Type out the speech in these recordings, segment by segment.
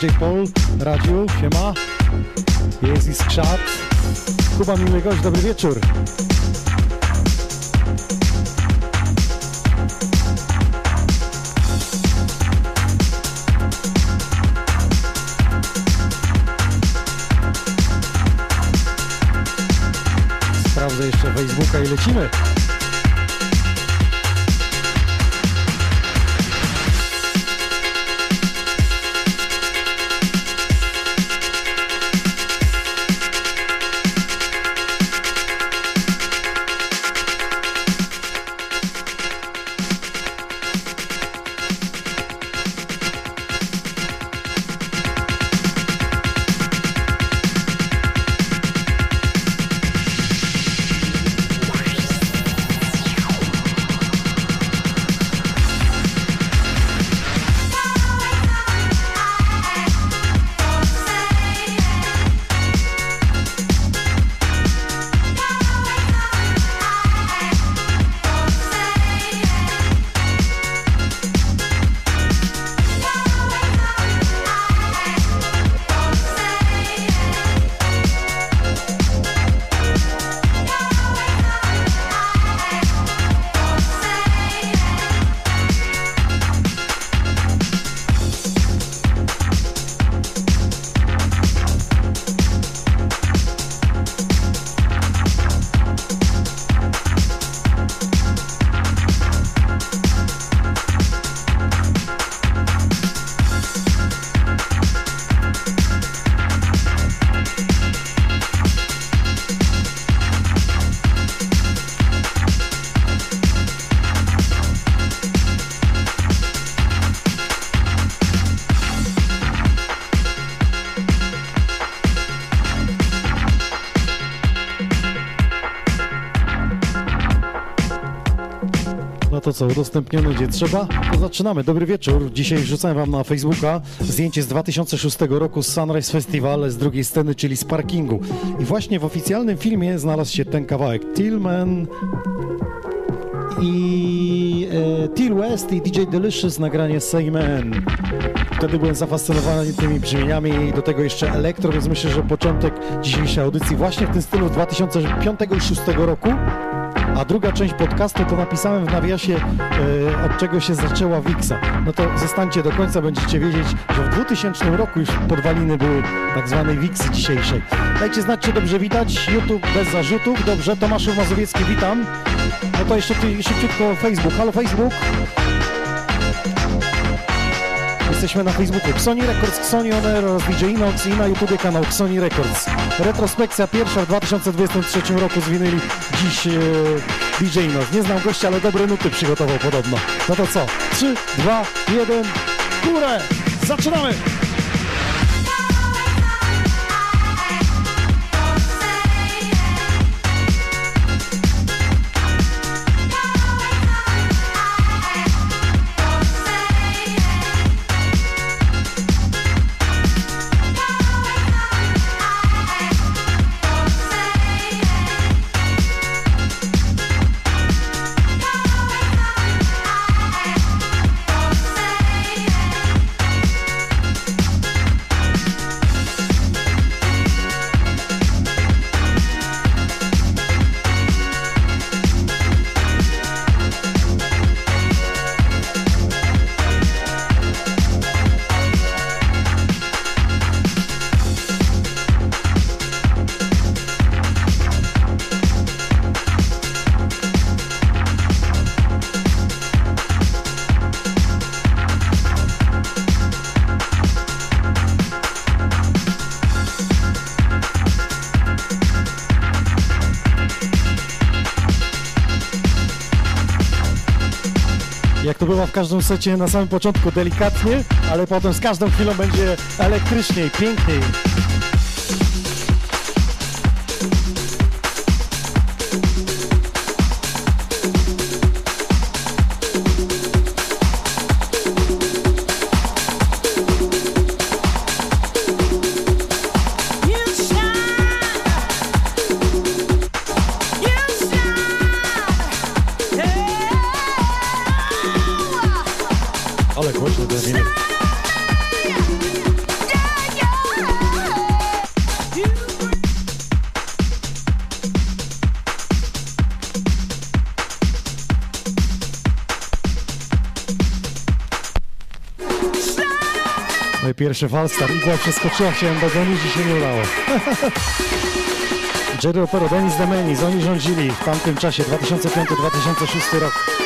DJ Paul, Radziu, siema. Jest i. Kuba miły gość, dobry wieczór. Sprawdzę jeszcze Facebooka i lecimy. Co, udostępnione gdzie trzeba? To zaczynamy. Dobry wieczór. Dzisiaj wrzucałem wam na Facebooka zdjęcie z 2006 roku z Sunrise Festival z drugiej sceny, czyli z parkingu. I właśnie w oficjalnym filmie znalazł się ten kawałek. Tillman i e, Till West i DJ Delicious nagranie Say Man. Wtedy byłem zafascynowany tymi brzmieniami i do tego jeszcze elektro, więc myślę, że początek dzisiejszej audycji właśnie w tym stylu 2005 i 2006 roku. Druga część podcastu to napisałem w nawiasie, e, od czego się zaczęła Wixa. No to zostańcie do końca, będziecie wiedzieć, że w 2000 roku już podwaliny były tak zwanej Wixy dzisiejszej. Dajcie znać, czy dobrze widać. YouTube bez zarzutów. Dobrze, Tomaszów Mazowiecki, witam. No to jeszcze szybciutko Facebook. Halo Facebook. Jesteśmy na Facebooku Xoni Records, Xoni On Air oraz DJ Inox i na YouTubie kanał Xoni Records. Retrospekcja pierwsza w 2023 roku z winyli dziś e, DJ Inox. Nie znam gościa, ale dobre nuty przygotował podobno. No to co? 3, 2, 1, górę! Zaczynamy! W każdym secie na samym początku delikatnie, ale potem z każdą chwilą będzie elektrycznie, piękniej. Moje pierwsze falstar. Igła przeskoczyła, chciałem dogonić i się nie udało. Jerry Opero, Denis Demenis, oni rządzili w tamtym czasie, 2005-2006 rok.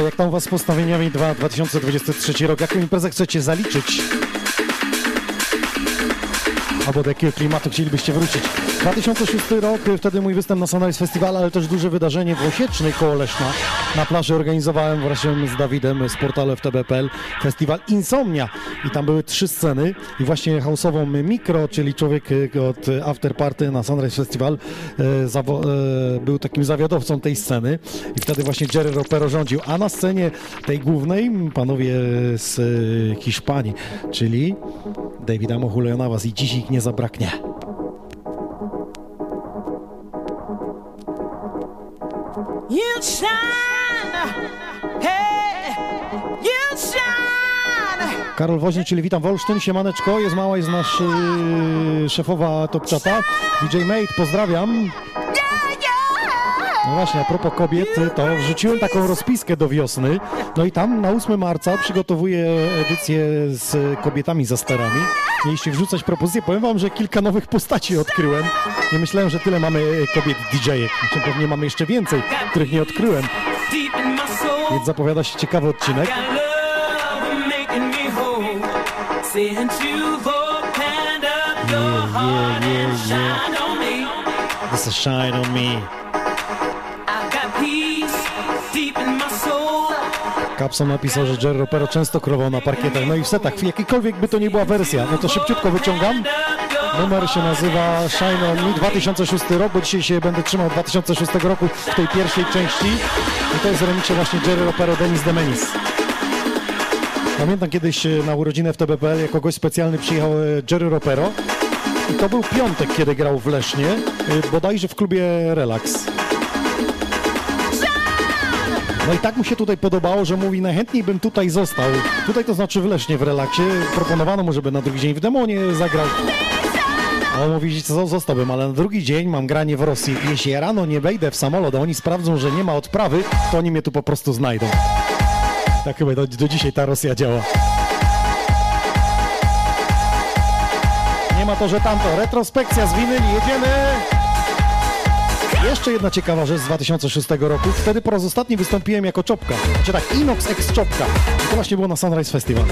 Jak tam Was z postawieniami 2, 2023 rok? Jaką imprezę chcecie zaliczyć? Albo do jakiego klimatu chcielibyście wrócić? 2006 rok, wtedy mój występ na Sunrise Festival, ale też duże wydarzenie w Osiecznej koło Leszna. Na plaży organizowałem właśnie z Dawidem z portalu FTB.pl festiwal Insomnia i tam były trzy sceny i właśnie house'ową Mikro, czyli człowiek e, od After Party na Sunrise Festival e, był takim zawiadowcą tej sceny i wtedy właśnie Jerry Ropero rządził, a na scenie tej głównej panowie z Hiszpanii, czyli Davida Mohulejo was i dziś ich nie zabraknie. You shine, hey, you shine. Karol Woźny, czyli witam Wolsztyn, siemaneczko, jest mała, jest nasz yy, szefowa Top Chata, DJ Mate, pozdrawiam. No właśnie, a propos kobiet, to wrzuciłem taką rozpiskę do wiosny. No i tam na 8 marca przygotowuję edycję z kobietami za sterami. Mieliście wrzucać propozycje. Powiem wam, że kilka nowych postaci odkryłem. Nie myślałem, że tyle mamy kobiet DJ-ek. Znaczy, pewnie mamy jeszcze więcej, których nie odkryłem. Więc zapowiada się ciekawy odcinek. Yeah, yeah, yeah. This is shine on me. Capson napisał, że Jerry Ropero często królował na parkietach, no i w setach, jakikolwiek by to nie była wersja, no to szybciutko wyciągam. Numer się nazywa Shine On Me 2006 rok, bo dzisiaj się będę trzymał 2006 roku w tej pierwszej części. I to jest remiksie właśnie Jerry Ropero, Denis Demenis. Pamiętam kiedyś e, na urodzinę w TBPL jako gość specjalny przyjechał e, Jerry Ropero. I to był piątek, kiedy grał w Lesznie, e, bodajże w klubie Relax. No i tak mu się tutaj podobało, że mówi, najchętniej bym tutaj został. Tutaj to znaczy w Lesznie, w relaksie. Proponowano mu, żeby na drugi dzień w Demonie zagrał. A on mówi, co zostałbym, ale na drugi dzień mam granie w Rosji. Jeśli ja rano nie wejdę w samolot, a oni sprawdzą, że nie ma odprawy, to oni mnie tu po prostu znajdą. Tak chyba do, do dzisiaj ta Rosja działa. Nie ma to, że tamto. Retrospekcja z winyli, jedziemy! Jeszcze jedna ciekawa rzecz z 2006 roku. Wtedy po raz ostatni wystąpiłem jako czopka. Znaczy tak, Inox X czopka. I to właśnie było na Sunrise Festival.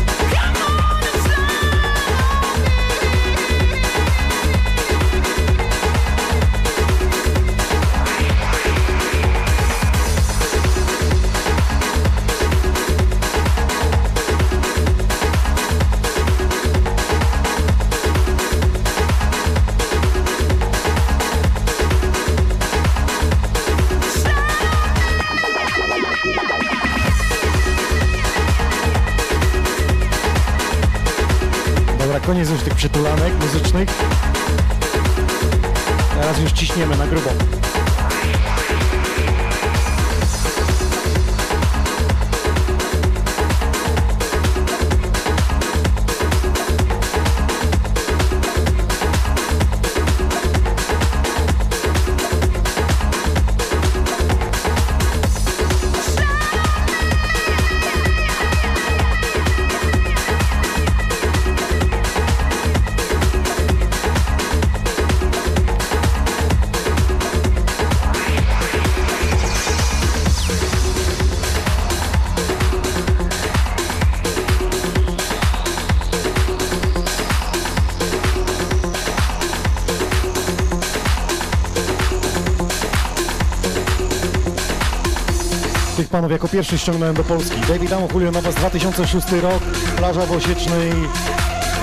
Panów jako pierwszy ściągnąłem do Polski. David Amo, Julio Navas, 2006 rok, plaża w Osiecznej,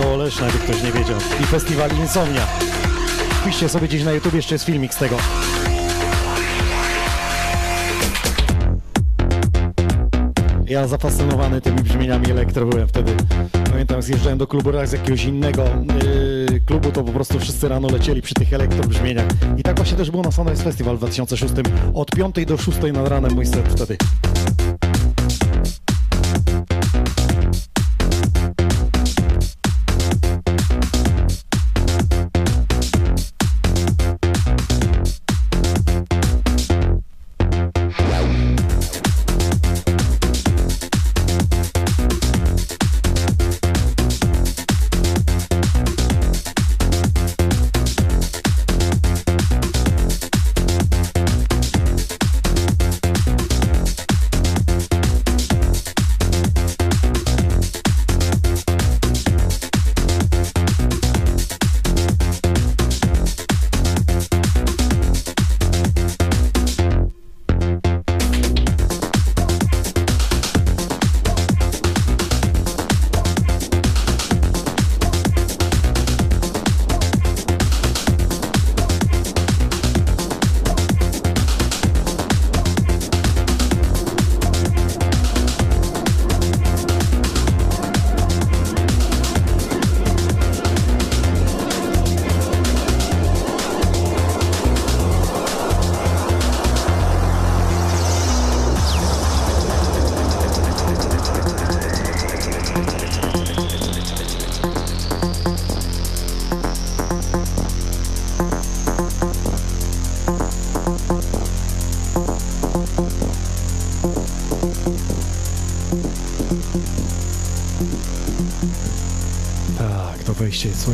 koło Leszna, jakby ktoś nie wiedział. I festiwal Insomnia. Wpiszcie sobie gdzieś na YouTube, jeszcze jest filmik z tego. Ja zafascynowany tymi brzmieniami elektro byłem wtedy. Pamiętam, zjeżdżałem do klubu raz z jakiegoś innego yy, klubu, to po prostu wszyscy rano lecieli przy tych elektro brzmieniach. I tak właśnie też było na Sunrise Festival w 2006. Od 5 do 6 nad ranem mój set wtedy.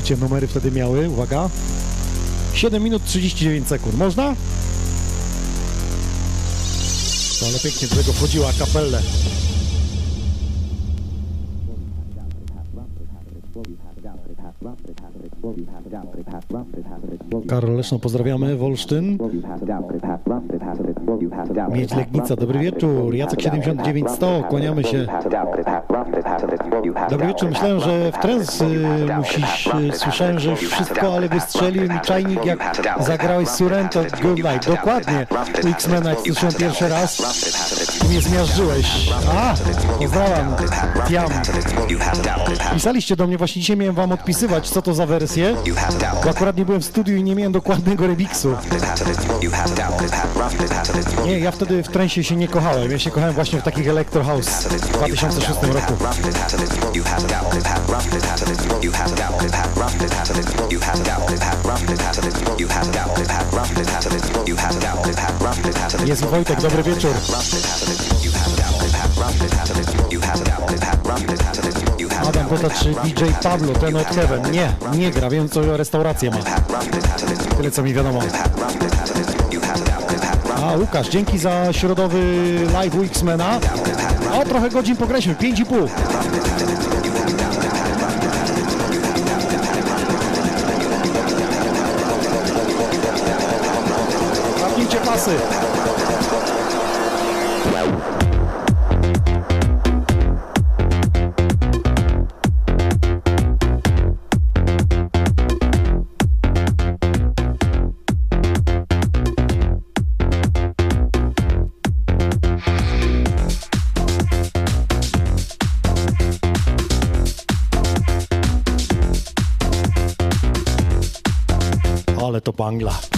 Słuchajcie, numery wtedy miały, uwaga, 7 minut 39 sekund. Można? Ale pięknie do tego wchodziła kapelle. Leszno, pozdrawiamy, Wolsztyn. Mieć Legnica, dobry wieczór. Jacek 79100, kłaniamy się. Dobry wieczór, myślałem, że w trens y, musisz, y, słyszałem, że już wszystko, ale wystrzelił mi czajnik, jak zagrałeś Surrento Good Night. Dokładnie, X-Mena, jak słyszałem pierwszy raz, mnie zmiażdżyłeś. A, pozdrawiam, Tiam. Pisaliście do mnie, właśnie dzisiaj miałem wam odpisywać, co to za wersje, bo akurat nie byłem w studiu i nie miałem dokładnego remiksu. Nie, ja wtedy w trensie się nie kochałem, ja się kochałem właśnie w takich Electro House w 2006 roku. Jest Wojtek, dobry wieczór. Adam pyta, czy DJ Pablo, ten od Heaven. Nie, nie gra, wiem co restaurację ma. Tyle co mi wiadomo. A Łukasz, dzięki za środowy live u X-Mena. O, trochę godzin pograliśmy, 5,5. Zapnijcie pasy. Ale to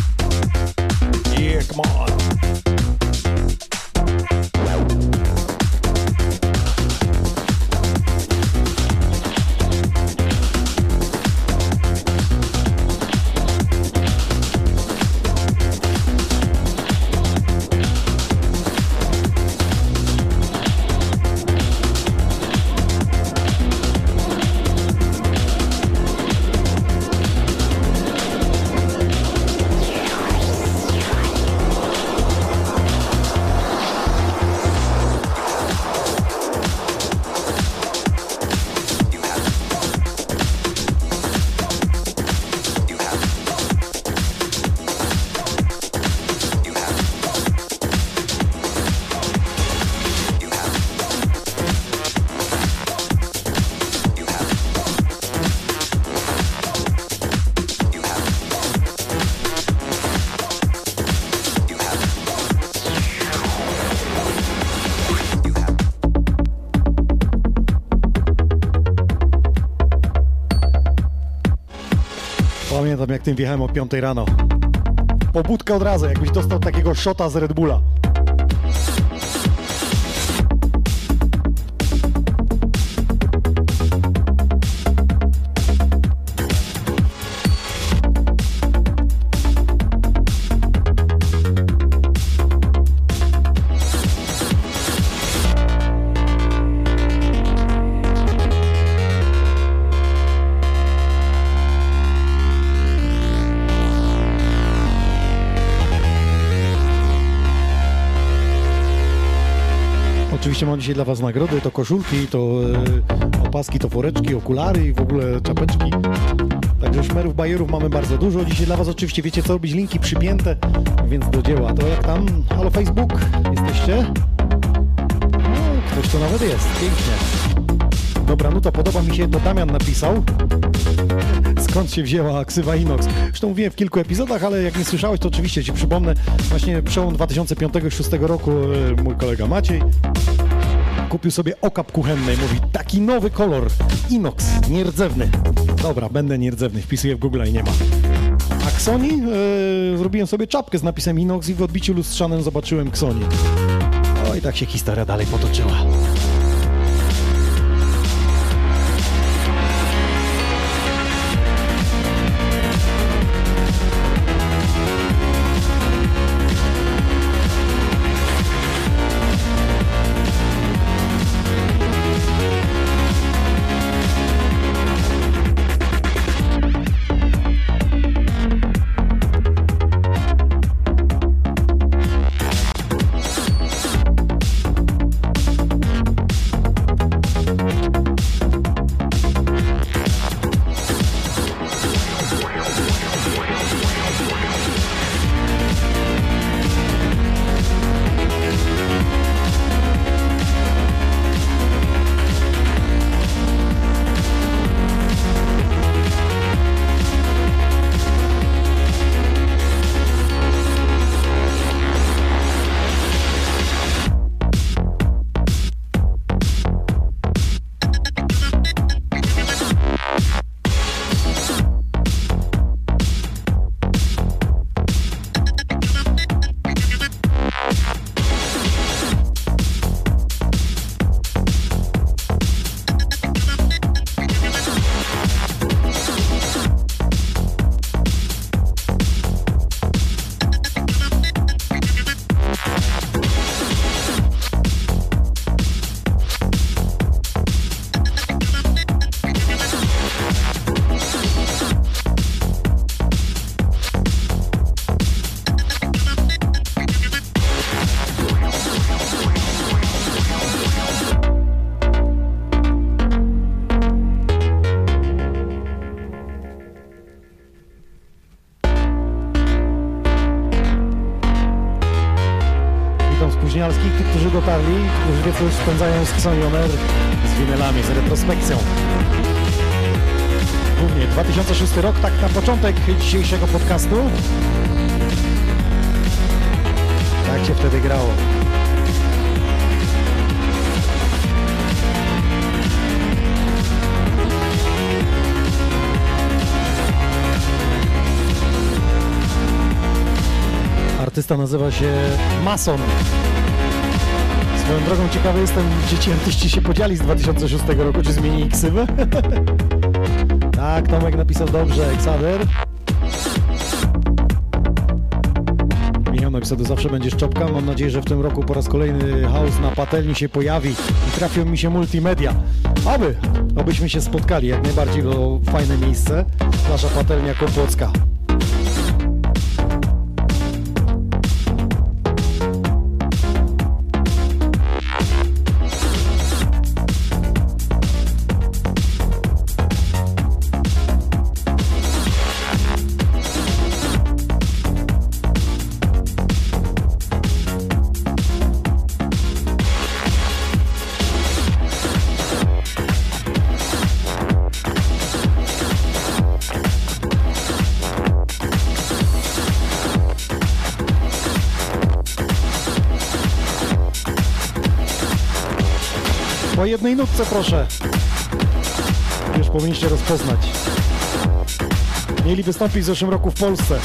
Pamiętam jak tym wjechałem o 5 rano. Pobudkę od razu, jakbyś dostał takiego shota z Red Bulla. Dzisiaj dla Was nagrody, to koszulki, to e, opaski, to woreczki, okulary i w ogóle czapeczki. Także szmerów, bajerów mamy bardzo dużo. Dzisiaj dla Was oczywiście wiecie co robić, linki przypięte, więc do dzieła. To jak tam? Halo Facebook? Jesteście? No, ktoś to nawet jest, pięknie. Dobra, no to podoba mi się, to Damian napisał. Skąd się wzięła ksywa Inox? Zresztą mówiłem w kilku epizodach, ale jak nie słyszałeś, to oczywiście Ci przypomnę. Właśnie przełom 2005-2006 roku e, mój kolega Maciej kupił sobie okap kuchenny mówi taki nowy kolor, inox, nierdzewny. Dobra, będę nierdzewny, wpisuję w Google i nie ma. A Xoni? E, zrobiłem sobie czapkę z napisem inox i w odbiciu lustrzanym zobaczyłem Xoni. O i tak się historia dalej potoczyła. Mason. Swoją drogą ciekawy jestem, gdzie ci artyści się podzieli z 2006 roku, czy zmienili ksywę? tak, Tomek napisał dobrze, Xaver. Michał napisał, to zawsze będzie szczopka. Mam nadzieję, że w tym roku po raz kolejny house na patelni się pojawi i trafią mi się multimedia. Aby, abyśmy się spotkali jak najbardziej, to fajne miejsce. Nasza patelnia Kłopocka. Jednej nutce, proszę. Już powinniście rozpoznać. Mieli wystąpić w zeszłym roku w Polsce.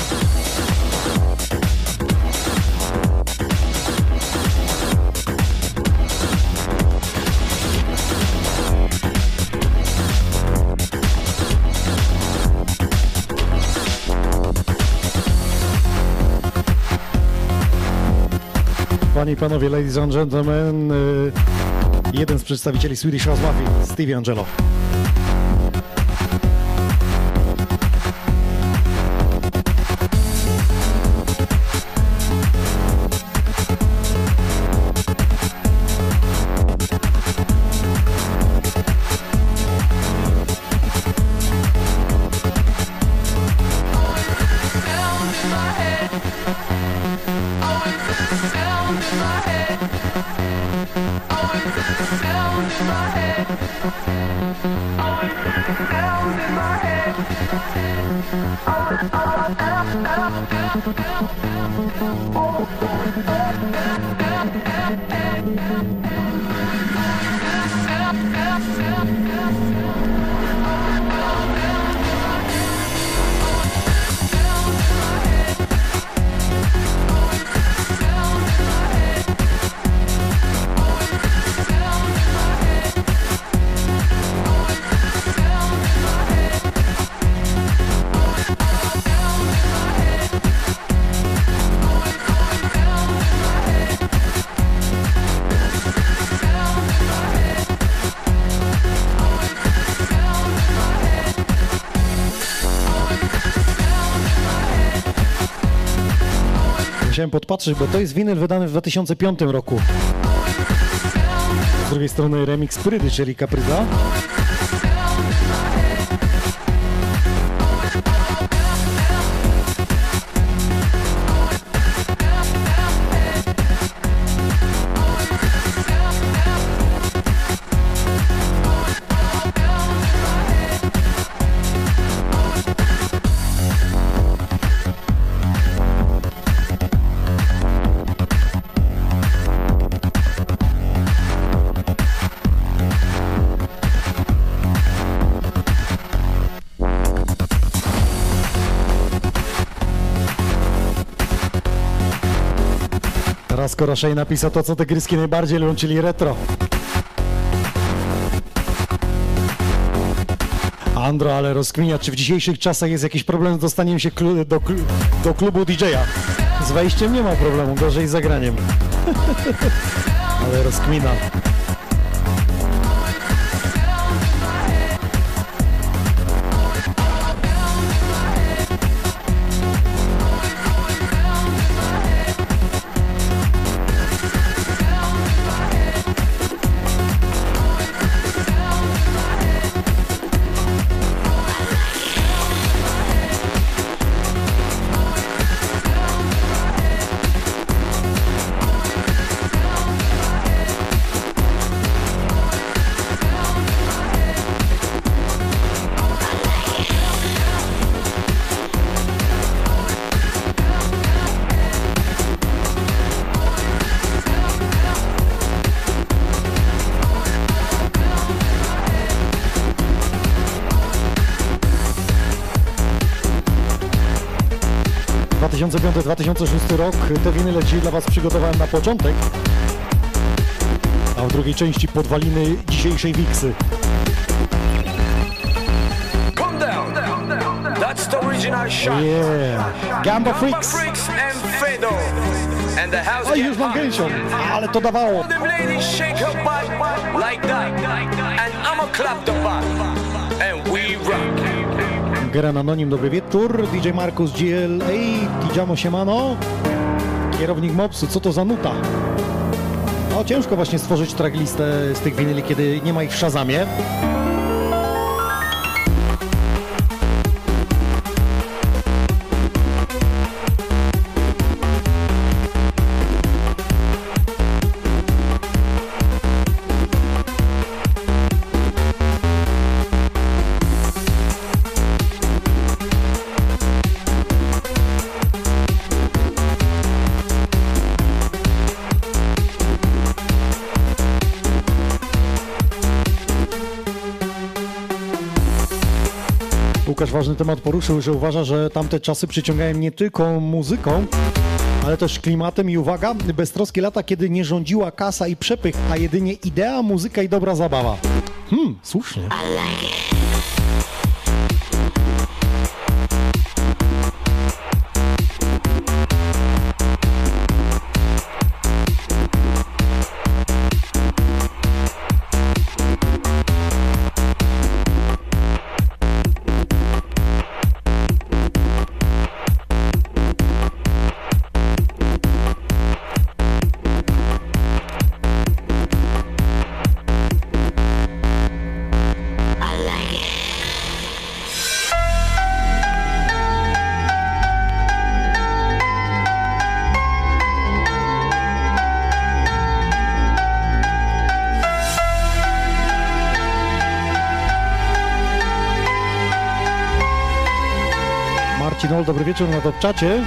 Panie i panowie, ladies and gentlemen, y, jeden z przedstawicieli Swedish House Mafia, Stevie Angelo. Podpatrzeć, bo to jest winyl wydany w 2005 roku. Z drugiej strony remix Prydy, czyli Capryza. Skoro Shane napisał to, co te gryski najbardziej lubią, czyli retro. Andro, ale rozkminia, czy w dzisiejszych czasach jest jakiś problem z dostaniem się klu do, kl do klubu DJ-a? Z wejściem nie ma problemu, gorzej z zagraniem. ale rozkmina. 2005-2006 rok. Te winy leci dla Was przygotowałem na początek, a w drugiej części podwaliny dzisiejszej Wiksy. That's the original shot. Yeah. Gamba Freaks. And the house Oj, już mam gęsią, ale to dawało. Geran Anonim, dobry wieczór. DJ Markus GL, ej, Tidziamo Siemano. Kierownik Mopsu, co to za nuta? No ciężko właśnie stworzyć tracklistę z tych winyli, kiedy nie ma ich w Shazamie. Ważny temat poruszył, że uważa, że tamte czasy przyciągają nie tylko muzyką, ale też klimatem i uwaga, beztroskie lata, kiedy nie rządziła kasa i przepych, a jedynie idea, muzyka i dobra zabawa. Hmm, słusznie. Wieczór na Topczacie.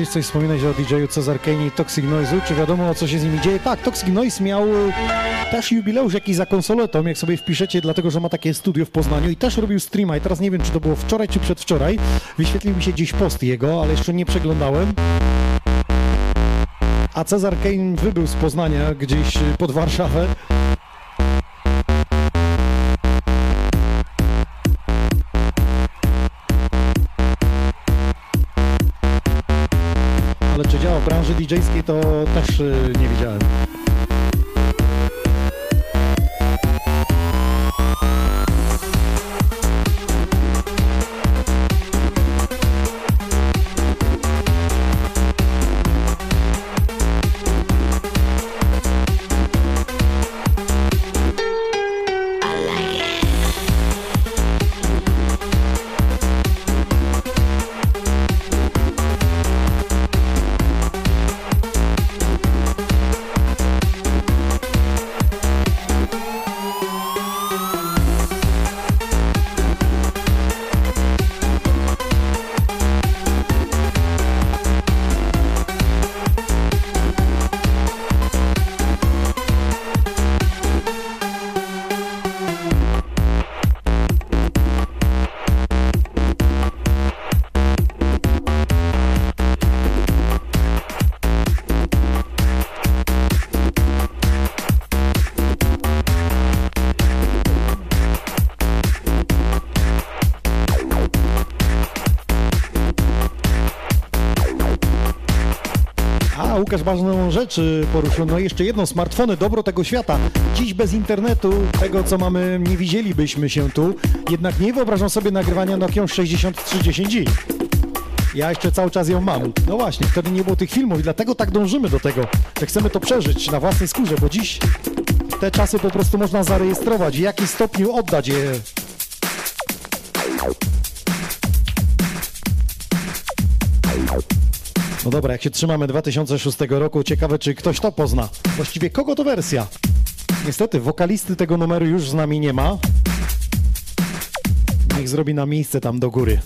Kiedyś coś wspominałeś o DJ-u Cezar Kane i Toxic Noise'u. Czy wiadomo, co się z nimi dzieje? Tak, Toxic Noise miał też jubileusz jakiś za konsoletą, jak sobie wpiszecie, dlatego że ma takie studio w Poznaniu i też robił streama i teraz nie wiem, czy to było wczoraj, czy przedwczoraj. Wyświetlił mi się gdzieś post jego, ale jeszcze nie przeglądałem. A Cezar Kane wybył z Poznania gdzieś pod Warszawę. Branży DJ-skiej, to też y, nie wiedziałem. Łukasz ważną rzecz poruszył. No jeszcze jedno, smartfony, dobro tego świata. Dziś bez internetu, tego co mamy, nie widzielibyśmy się tu. Jednak nie wyobrażam sobie nagrywania Nokia 6310i. Ja jeszcze cały czas ją mam. No właśnie, wtedy nie było tych filmów i dlatego tak dążymy do tego, że chcemy to przeżyć na własnej skórze, bo dziś te czasy po prostu można zarejestrować i w jakim stopniu oddać je No dobra, jak się trzymamy 2006 roku, ciekawe czy ktoś to pozna. Właściwie kogo to wersja? Niestety, wokalisty tego numeru już z nami nie ma. Niech zrobi na miejsce tam do góry.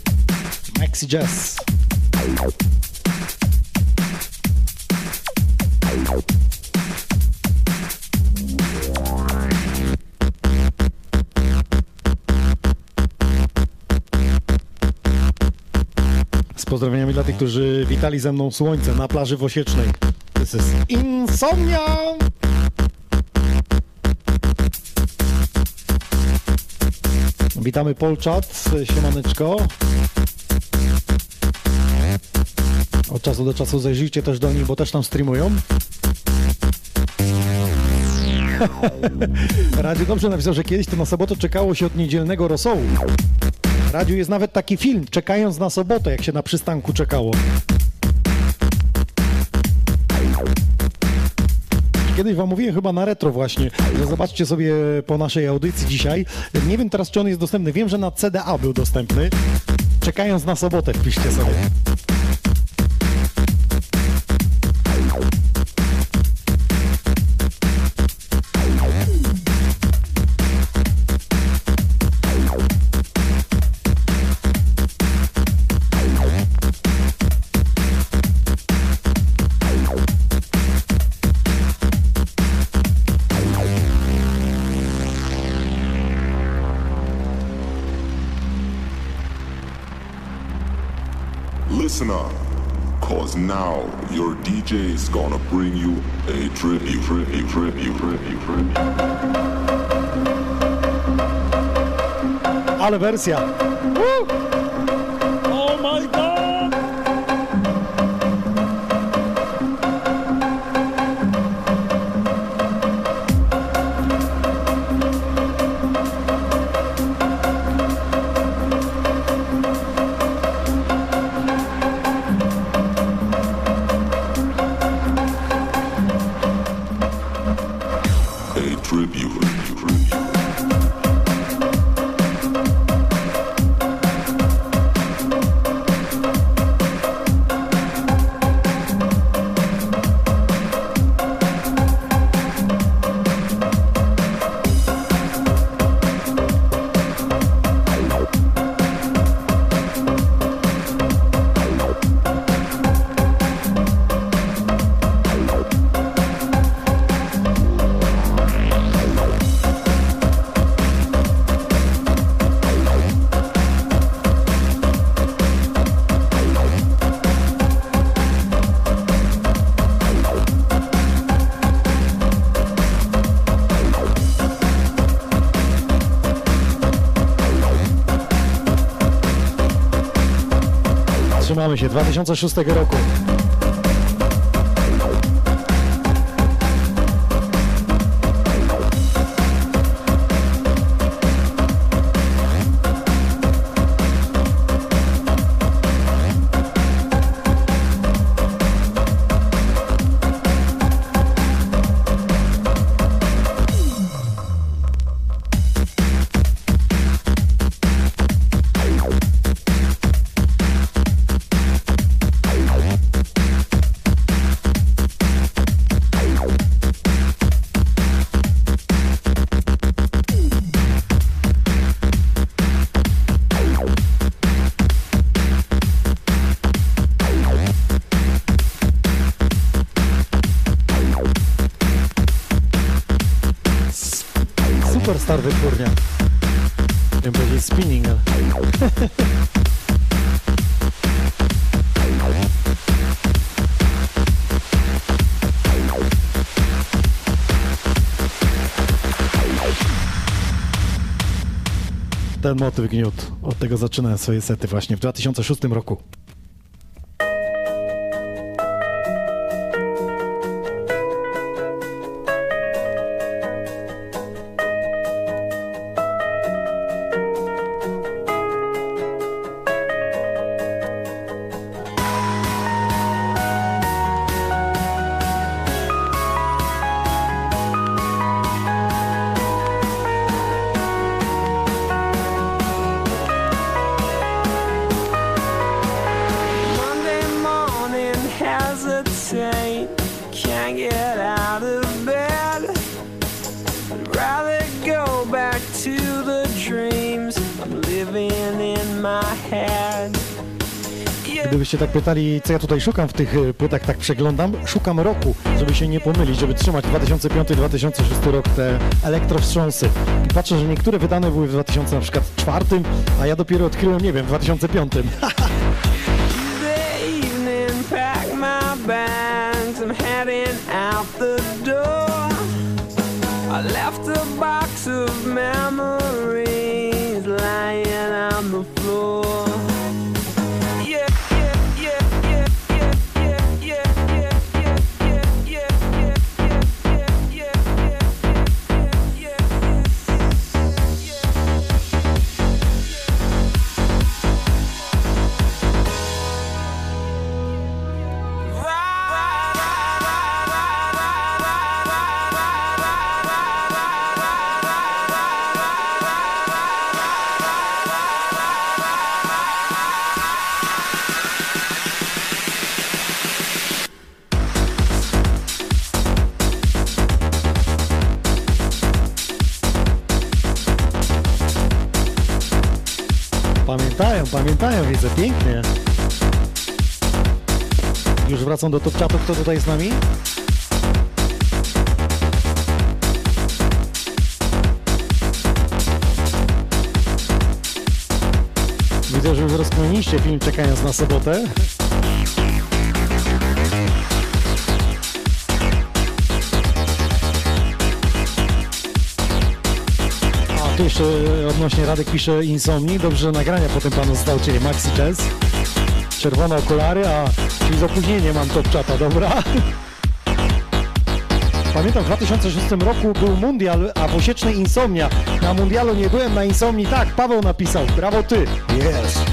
Maxi Jazz. Pozdrowieniami dla tych, którzy witali ze mną słońce na plaży w Osiecznej. This is Insomnia! Witamy Polczat, siemaneczko. Od czasu do czasu zajrzyjcie też do nich, bo też tam streamują. Radziu dobrze napisał, że kiedyś to na sobotę czekało się od niedzielnego rosołu radiu jest nawet taki film, czekając na sobotę, jak się na przystanku czekało. Kiedyś wam mówiłem chyba na retro właśnie, że zobaczcie sobie po naszej audycji dzisiaj. Nie wiem teraz, czy on jest dostępny. Wiem, że na CDA był dostępny. Czekając na sobotę, wpiszcie sobie. DJ is gonna bring you a tribute, tribute, tribute, tribute, tribute. Ale wersja. Woo! Trzymamy się 2006 roku. Ten motyw gniót. Od tego zaczynałem swoje sety właśnie w 2006 roku. Pytali, co ja tutaj szukam w tych e, płytach, tak przeglądam, szukam roku, żeby się nie pomylić, żeby trzymać 2005-2006 rok te elektrowstrząsy. I patrzę, że niektóre wydane były w 2004, a ja dopiero odkryłem, nie wiem, w 2005. widzę, pięknie. Już wracam do top chatu, kto tutaj z nami? Widzę, że już rozkminiście film czekając na sobotę. Tu jeszcze odnośnie Radek pisze Insomni. Dobrze, nagrania potem panu stał, czyli Maxi Jazz. Czerwone okulary, a czyli z opóźnieniem mam top chata, dobra? Pamiętam w 2006 roku był mundial, a w Osiecznej Insomnia. Na mundialu nie byłem, na Insomni tak, Paweł napisał. Brawo ty. Yes.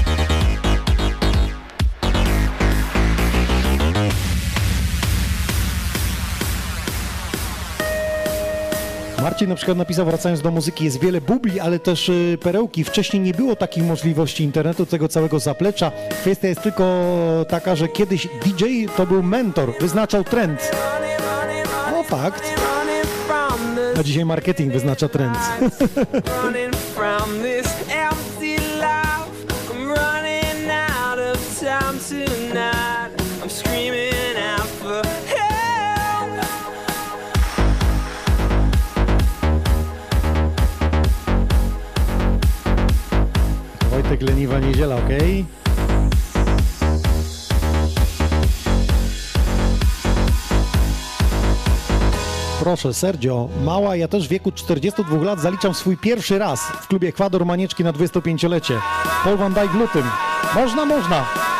Na przykład napisał, wracając do muzyki, jest wiele bubli, ale też y, perełki. Wcześniej nie było takich możliwości internetu, tego całego zaplecza. Kwestia jest tylko taka, że kiedyś DJ to był mentor, wyznaczał trend. O, fakt. A dzisiaj marketing wyznacza trend. Leniwa Niedziela, ok? Proszę, Sergio, mała, ja też w wieku 42 lat zaliczam swój pierwszy raz w klubie Ekwador Manieczki na 25-lecie. Paul Van Dijk lutym. Można, można.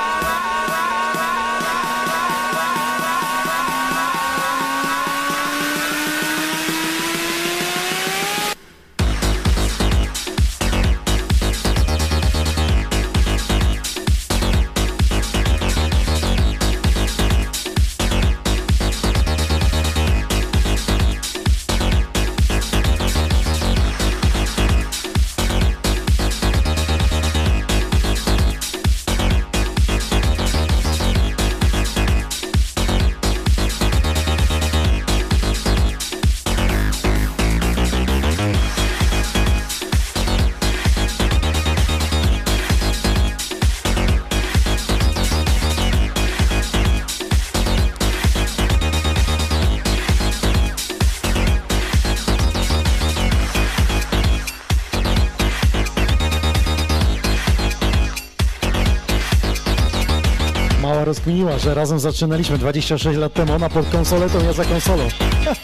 Rozkminiła, że razem zaczynaliśmy 26 lat temu, ona pod konsoletą, ja za konsolą.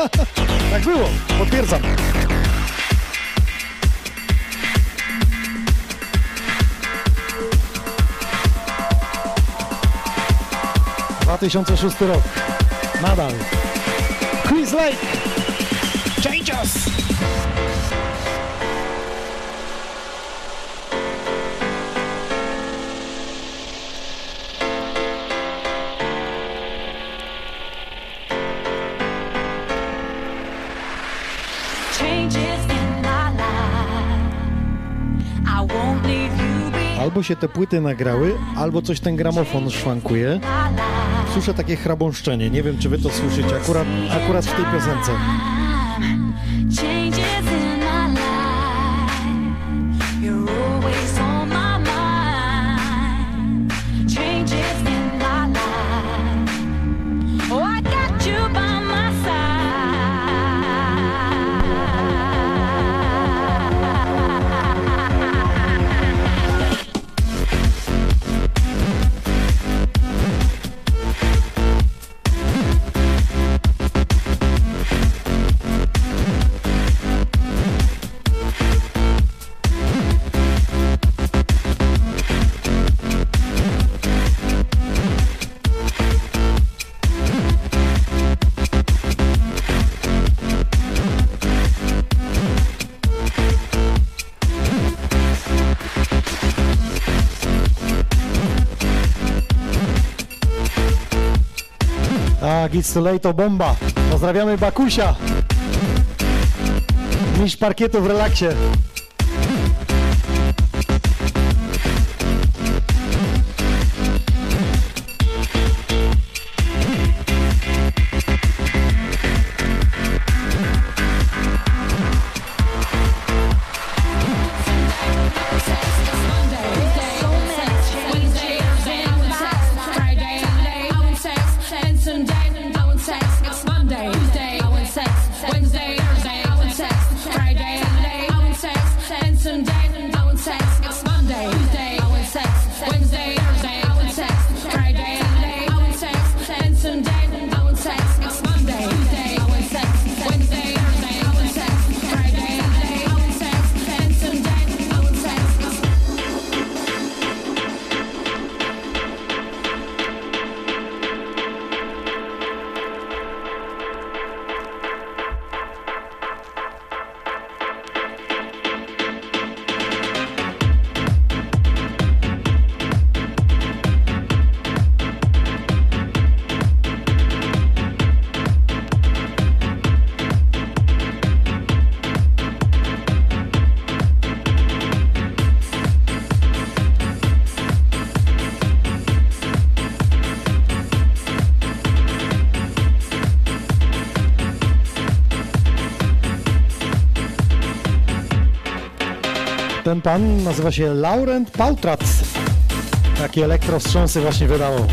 tak było, potwierdzam. Dwa tysiące szósty rok. Nadal. Chris Lake. Albo się te płyty nagrały, albo coś ten gramofon szwankuje. Słyszę takie chrabąszczenie. Nie wiem, czy wy to słyszycie akurat, akurat w tej piosence. It's Too Late to bomba. Pozdrawiamy Bakusia. Mistrz parkietu w relaksie. Ten pan nazywa się Laurent Pautrat. Takie elektrowstrząsy właśnie wydało.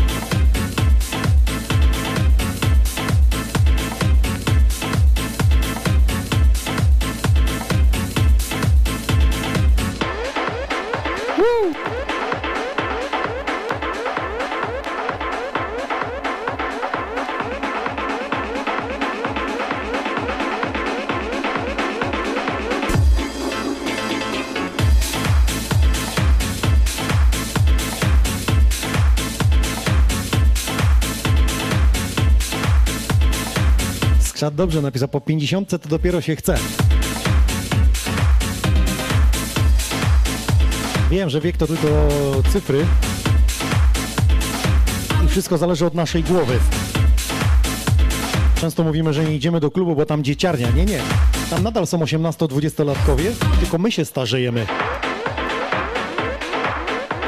Skrzat dobrze napisał, po 50 to dopiero się chce. Wiem, że wiek to tylko cyfry i wszystko zależy od naszej głowy. Często mówimy, że nie idziemy do klubu, bo tam dzieciarnia. Nie, nie. Tam nadal są 18-20-latkowie, tylko my się starzejemy.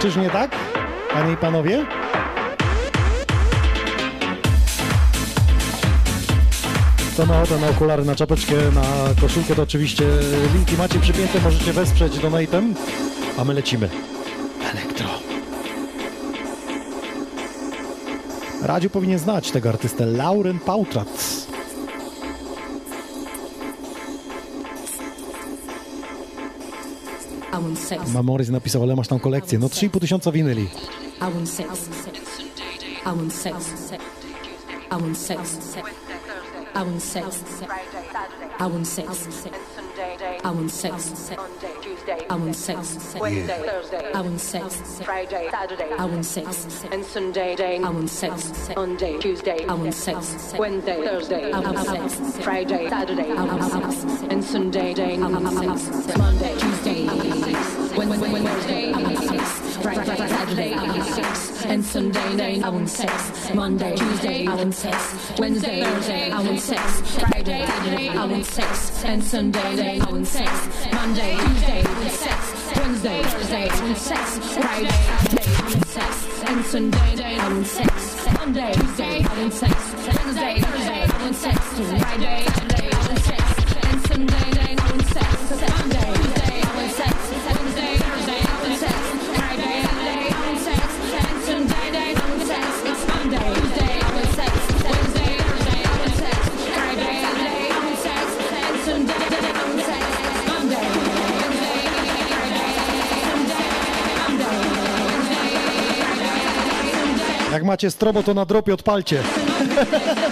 Czyż nie tak, panie i panowie? Kto ma ochotę na okulary, na czapeczkę, na koszulkę, to oczywiście linki macie przypięte, możecie wesprzeć donatem, a my lecimy. Elektro. Radziu powinien znać tego artystę, Lauren Pautrat. Mamoris napisał, ale masz tam kolekcję. No 3,5 tysiąca winyli. I want sex. I want sex. I want sex. I want sex. I want sex. I want sex. I want sex. Wednesday, Thursday, I want sex. Friday, Saturday, I want sex. and Sunday, day, I want sex. Monday, Tuesday, I want sex. Wednesday, Thursday, I want sex. Friday, Saturday, I want sex. and Sunday, day, I want sex. Monday, Tuesday, I want sex. Wednesday, Thursday, I want sex. Friday, Saturday, I want sex. And Sunday, day, I want sex. Monday, Tuesday, I want sex. Wednesday, Thursday, I want sex. Friday, Saturday, I want sex. And Sunday, day, I want sex. Monday, Tuesday, I want sex. Wednesday, Thursday, I want sex. Friday, Saturday, I want sex. And Sunday, day, I want sex. Monday, Tuesday, I want sex. Wednesday, Thursday, I want sex. Friday, Saturday, I want sex. And Sunday, Jak macie strobo, to na dropie odpalcie.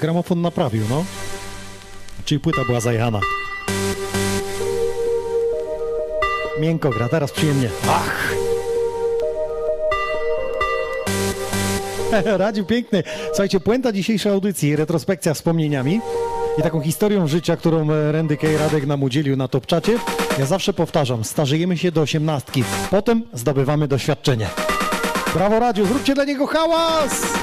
gramofon naprawił, no. Czyli płyta była zajechana. Miękko gra, teraz przyjemnie. Ach! Radził piękny. Słuchajcie, puenta dzisiejszej audycji, retrospekcja wspomnieniami i taką historią życia, którą e, Randy K. Radek nam udzielił na Topczacie. Ja zawsze powtarzam, starzejemy się do osiemnastki, potem zdobywamy doświadczenie. Brawo Radio, zróbcie dla niego hałas!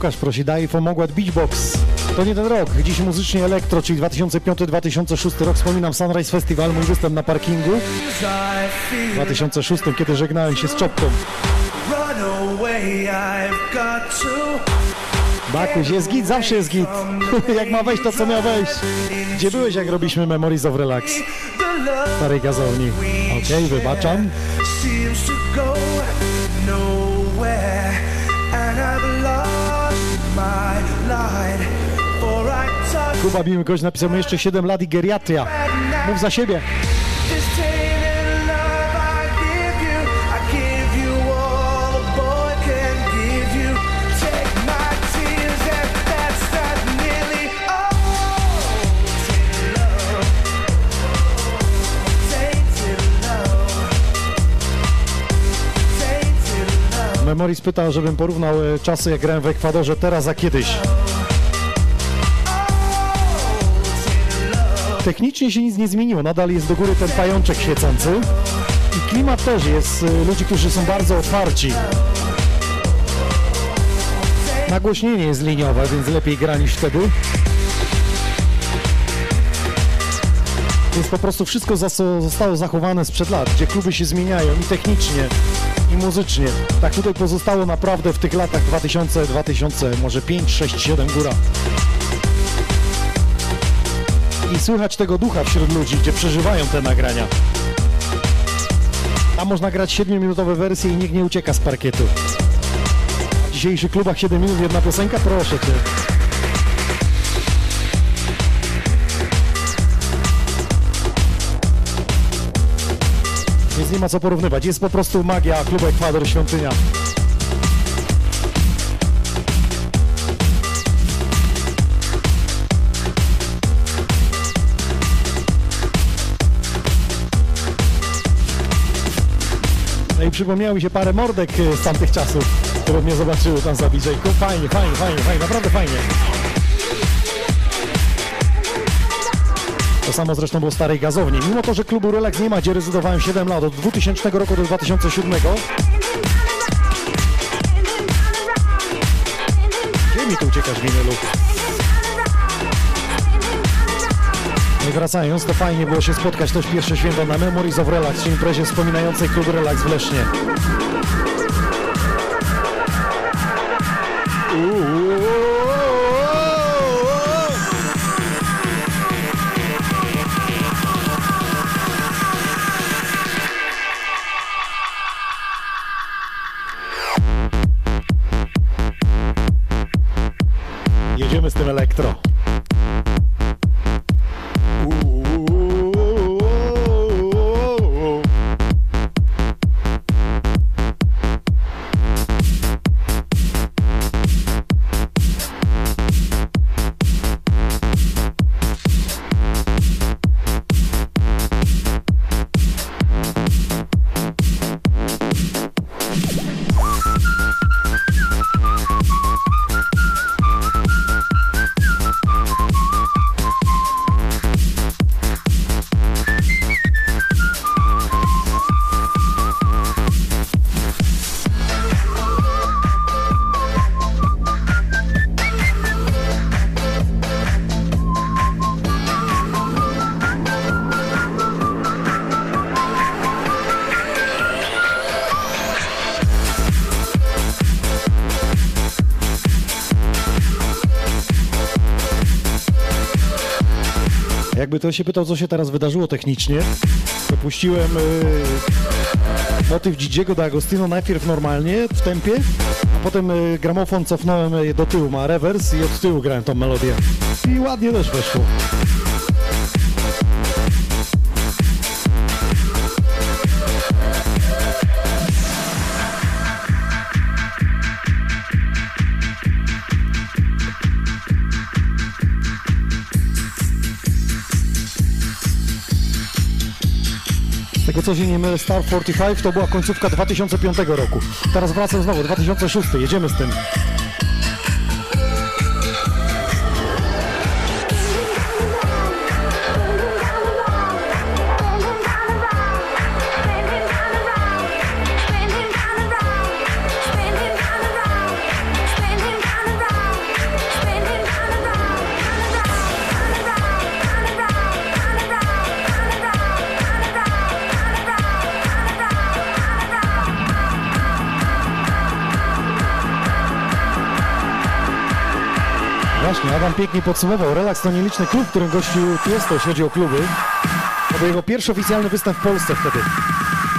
Łukasz prosi, daj pomogła Beachbox. To nie ten rok, dziś muzycznie elektro, czyli 2005-2006 rok. Wspominam Sunrise Festival, mój występ na parkingu. W 2006, kiedy żegnałem się z Czopką. Bakuś, jest git, zawsze jest git. jak ma wejść to, co miał wejść. Gdzie byłeś, jak robiliśmy Memories of Relax? Starej gazowni. Okej, okay, wybaczam. Kuba Biłkoś napisał jeszcze 7 lat i geriatria. Mów za siebie. Memoris pytał, żebym porównał e, czasy, jak grałem w Ekwadorze teraz, a kiedyś. Technicznie się nic nie zmieniło, nadal jest do góry ten pajączek świecący i klimat też jest y, ludzi, którzy są bardzo otwarci. Nagłośnienie jest liniowe, więc lepiej gra niż wtedy. Więc po prostu wszystko zostało zachowane sprzed lat, gdzie kluby się zmieniają i technicznie, i muzycznie. Tak tutaj pozostało naprawdę w tych latach 2000, 2000, może 5, 6, 7 góra i słychać tego ducha wśród ludzi, gdzie przeżywają te nagrania. Tam można grać 7-minutowe wersje i nikt nie ucieka z parkietu. W dzisiejszych klubach 7 minut jedna piosenka? Proszę Cię. Więc nie ma co porównywać. Jest po prostu magia klubu Ekwador Świątynia. I przypomniało mi się parę mordek e, z tamtych czasów, które mnie zobaczyły tam za dj Fajnie, fajnie, fajnie, fajnie, naprawdę fajnie. To samo zresztą było starej gazowni. Mimo to, że klubu Relax nie ma, gdzie rezydowałem 7 lat, od 2000 roku do 2007. Gdzie mi tu uciekasz, winylu? Wracając, to fajnie było się spotkać też pierwsze święto na Memories of Relax, czyli imprezie wspominającej klub Relax w Lesznie. Jakby to się pytał, co się teraz wydarzyło technicznie, to puściłem yy, motyw Gigiego do Agostino najpierw normalnie, w tempie, a potem yy, gramofon cofnąłem yy, do tyłu, ma rewers i od tyłu grałem tą melodię. I ładnie też weszło. Co się nie mylę, Star 45 to była końcówka 2005 roku. Teraz wracam znowu, 2006, jedziemy z tym. Pięknie podsumował. Relaks to nieliczny klub, którym gościł Tiesto, jeśli chodzi o kluby. To był jego pierwszy oficjalny występ w Polsce wtedy.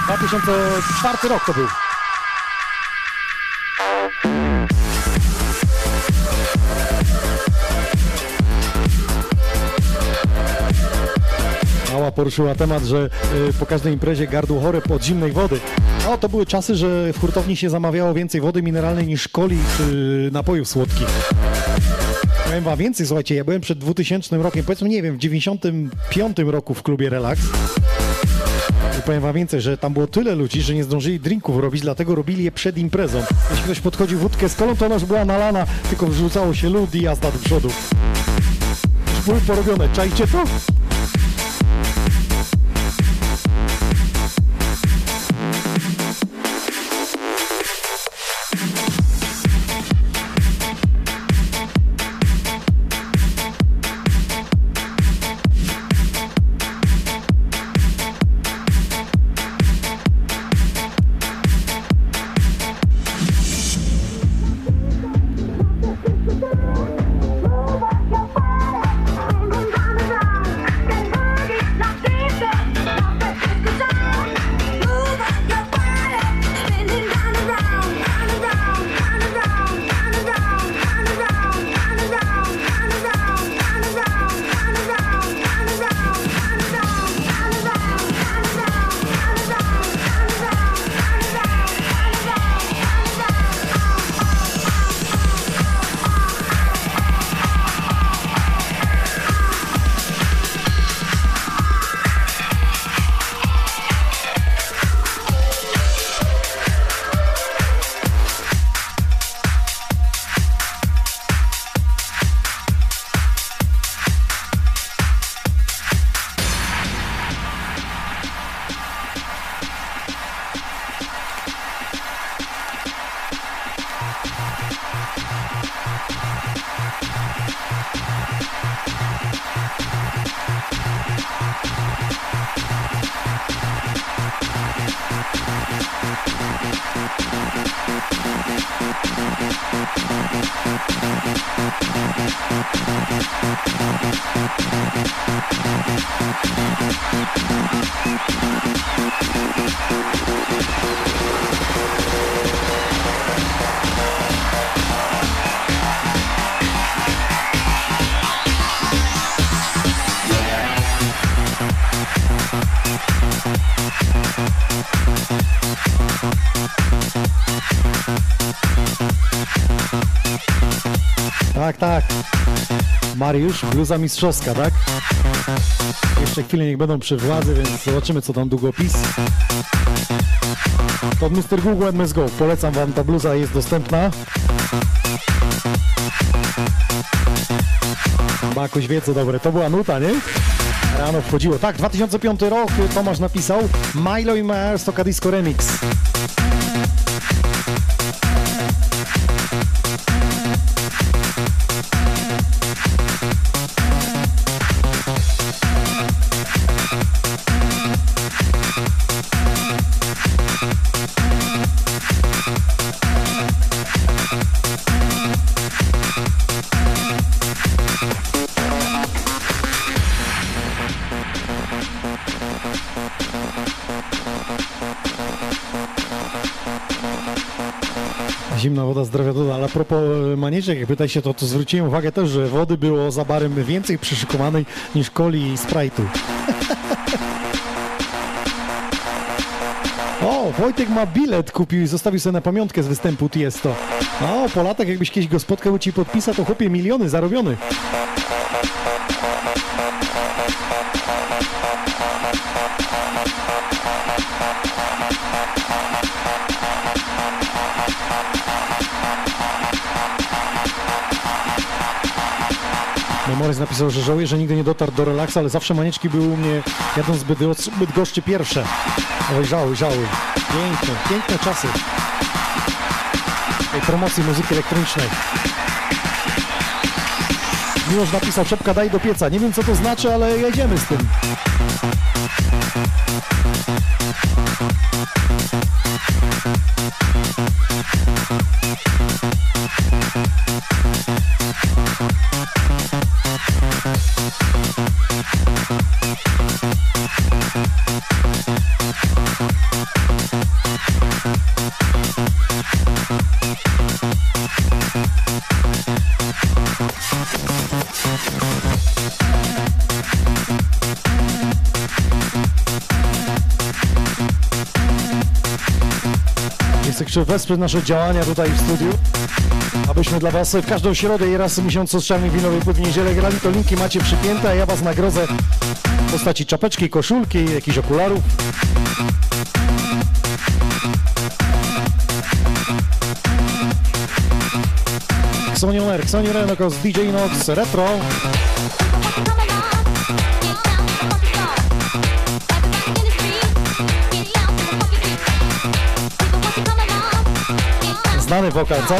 2004 rok to był. Mała poruszyła temat, że y, po każdej imprezie gardło chore pod zimnej wody. No to były czasy, że w hurtowni się zamawiało więcej wody mineralnej niż coli czy napojów słodkich. Powiem wam więcej, słuchajcie, ja byłem przed 2000 rokiem, powiedzmy, nie wiem, w 95 roku w klubie Relax. I powiem wam więcej, że tam było tyle ludzi, że nie zdążyli drinków robić, dlatego robili je przed imprezą. Jeśli ktoś podchodził wódkę z kolą, to ona już była nalana, tylko wrzucało się lód i jazda do przodu. Już były porobione, czajcie to? Mariusz, bluza mistrzowska, tak? Jeszcze chwilę niech będą przy władzy, więc zobaczymy co tam długopis. To od Mr. Google MS Go. Polecam wam, ta bluza jest dostępna. Ma jakoś wie co dobre. To była nuta, nie? Rano wchodziło. Tak, 2005 rok Tomasz napisał Milo i Mars to Disco Remix. Pytaj się, to, to zwróciłem uwagę też, że wody było za barem więcej przyszykowanej niż coli i sprite'u. O, Wojtek ma bilet, kupił i zostawił sobie na pamiątkę z występu Tiesto. O, po latach jakbyś kiedyś go spotkał ci podpisał, to chłopie miliony zarobiony. Morris napisał, że żałuje, że nigdy nie dotarł do relaksu, ale zawsze manieczki były u mnie jadąc zbyt, zbyt goszczy pierwsze. Oj, żałuj, żałuj. Piękne, piękne czasy tej promocji muzyki elektronicznej. Miłosz napisał, czepka daj do pieca. Nie wiem co to znaczy, ale jedziemy z tym. Czy wesprzeć nasze działania tutaj w studiu, abyśmy dla Was w każdą środę i raz w miesiącu z czarnej winowej w niedzielę grali, to linki macie przypięte, a ja Was nagrodzę w postaci czapeczki, koszulki, jakichś okularów. Xonioner jako z DJ Nox Retro. Znany wokal, co?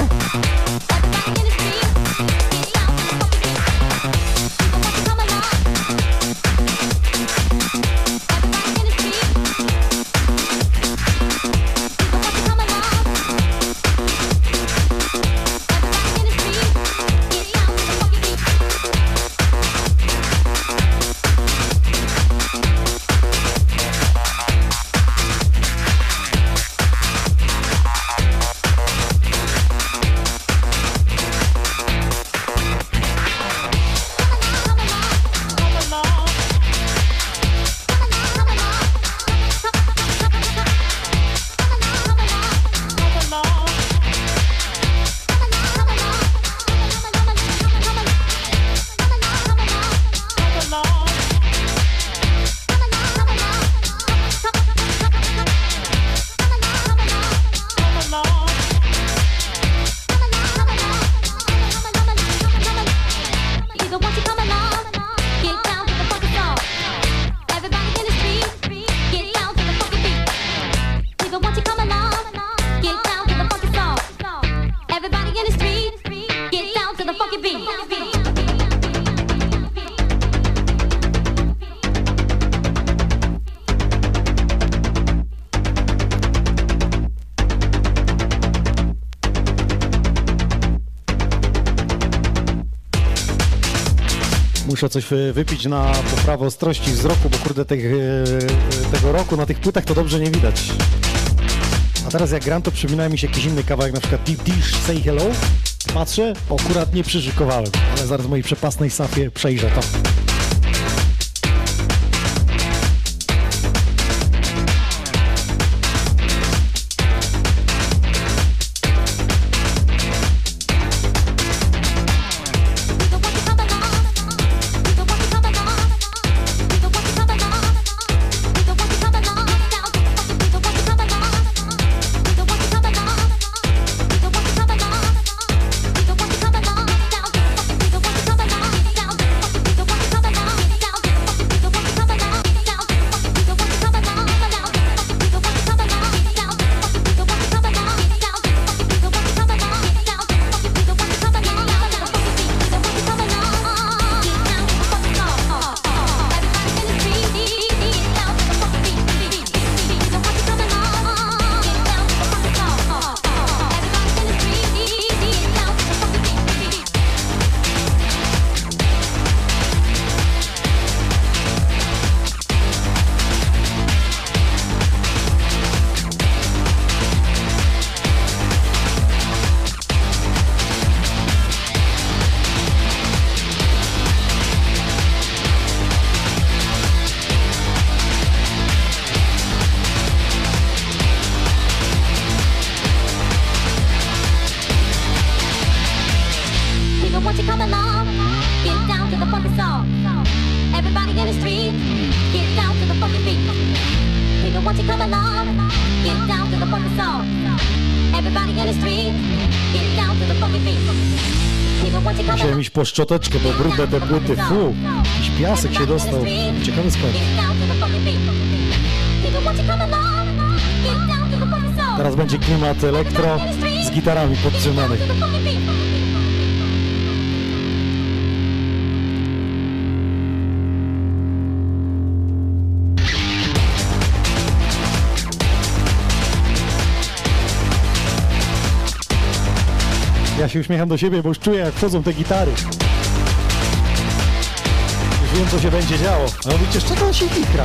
Muszę coś wypić na poprawę ostrości wzroku, bo kurde tych, e, tego roku na tych płytach to dobrze nie widać. A teraz jak gram, to przypomina mi się jakiś inny kawałek, na przykład Deep Dish Say Hello. Patrzę, akurat nie przyszykowałem, ale zaraz w mojej przepasnej safie przejrzę to. Szczoteczkę, bo brudne te płyty, fu, jakiś piasek się dostał. Ciekawy skąd. Teraz będzie klimat elektro z gitarami podtrzymanych. Ja się uśmiecham do siebie, bo już czuję jak wchodzą te gitary. Już wiem co się będzie działo. A mówicie, z czego on się wikra?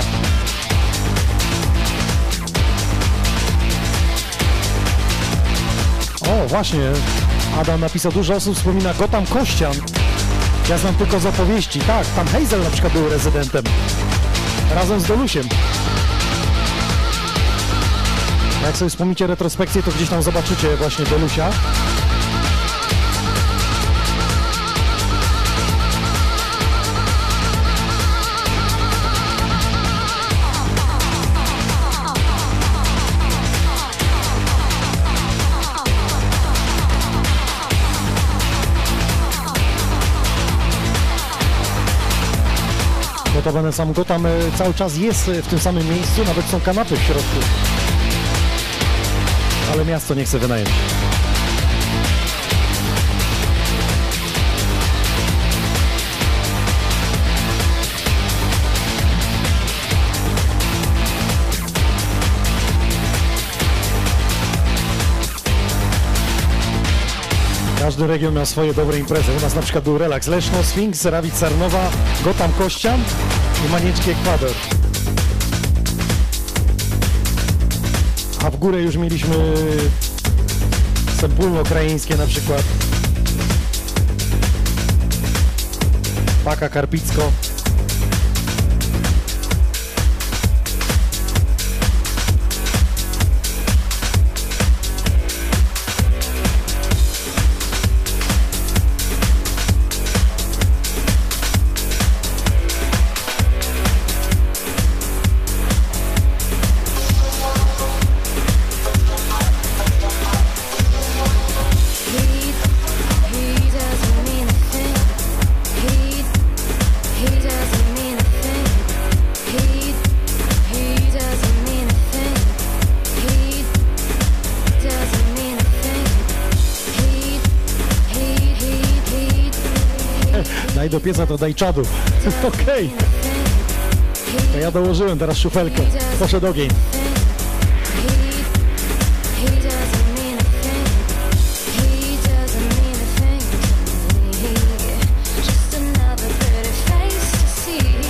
O, właśnie. Adam napisał, dużo osób wspomina Gotham Kościan. Ja znam tylko z opowieści. Tak, tam Hazel na przykład był rezydentem. Razem z Dolusiem. Jak sobie wspomnicie retrospekcję, to gdzieś tam zobaczycie właśnie Dolusia. Notabene sam Gotham e, cały czas jest e, w tym samym miejscu, nawet są kanapy w środku. Ale miasto nie chce wynająć. Każdy region miał swoje dobre imprezy. U nas na przykład był Relax Leszno, Sphinx, Rawic Sarnowa, Gotham Kościan i Manieczki Ekwador. A w górę już mieliśmy Sempólno ukraińskie na przykład. Paka Karpicko. To daj czadu. Okej, to ja dołożyłem teraz szufelkę. Poszedł ogień.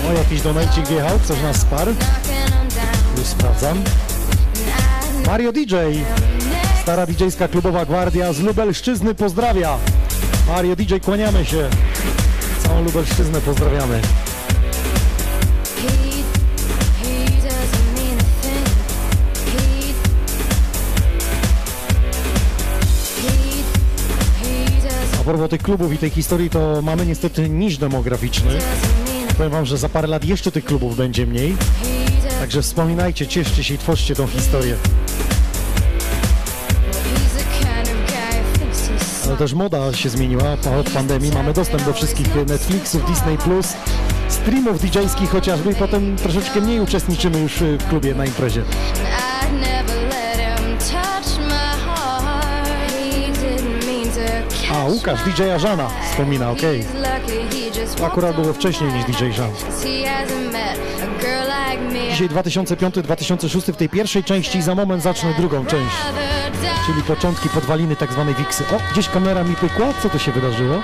O, jakiś donajcik wjechał, ktoś nas sparł. Już sprawdzam. Mario DJ, stara DJ-ska klubowa gwardia z Lubelszczyzny pozdrawia. Mario DJ, kłaniamy się. Całą Lubelszczyznę pozdrawiamy. A propos tych klubów i tej historii, to mamy niestety niż demograficzny. Powiem wam, że za parę lat jeszcze tych klubów będzie mniej. Także wspominajcie, cieszcie się i tworzcie tą historię. Też moda się zmieniła po- od pandemii. Mamy dostęp do wszystkich Netflixów, Disney+, streamów DJ-skich chociażby i potem troszeczkę mniej uczestniczymy już y, w klubie na imprezie. A, Łukasz, DJ Żana wspomina, okej. Just Akurat było wcześniej niż. DJ Żan. Dzisiaj 2005-2006 w tej pierwszej części i za moment zacznę drugą część. Czyli początki podwaliny tak zwanej wiksy. O, gdzieś kamera mi pykła? Co to się wydarzyło?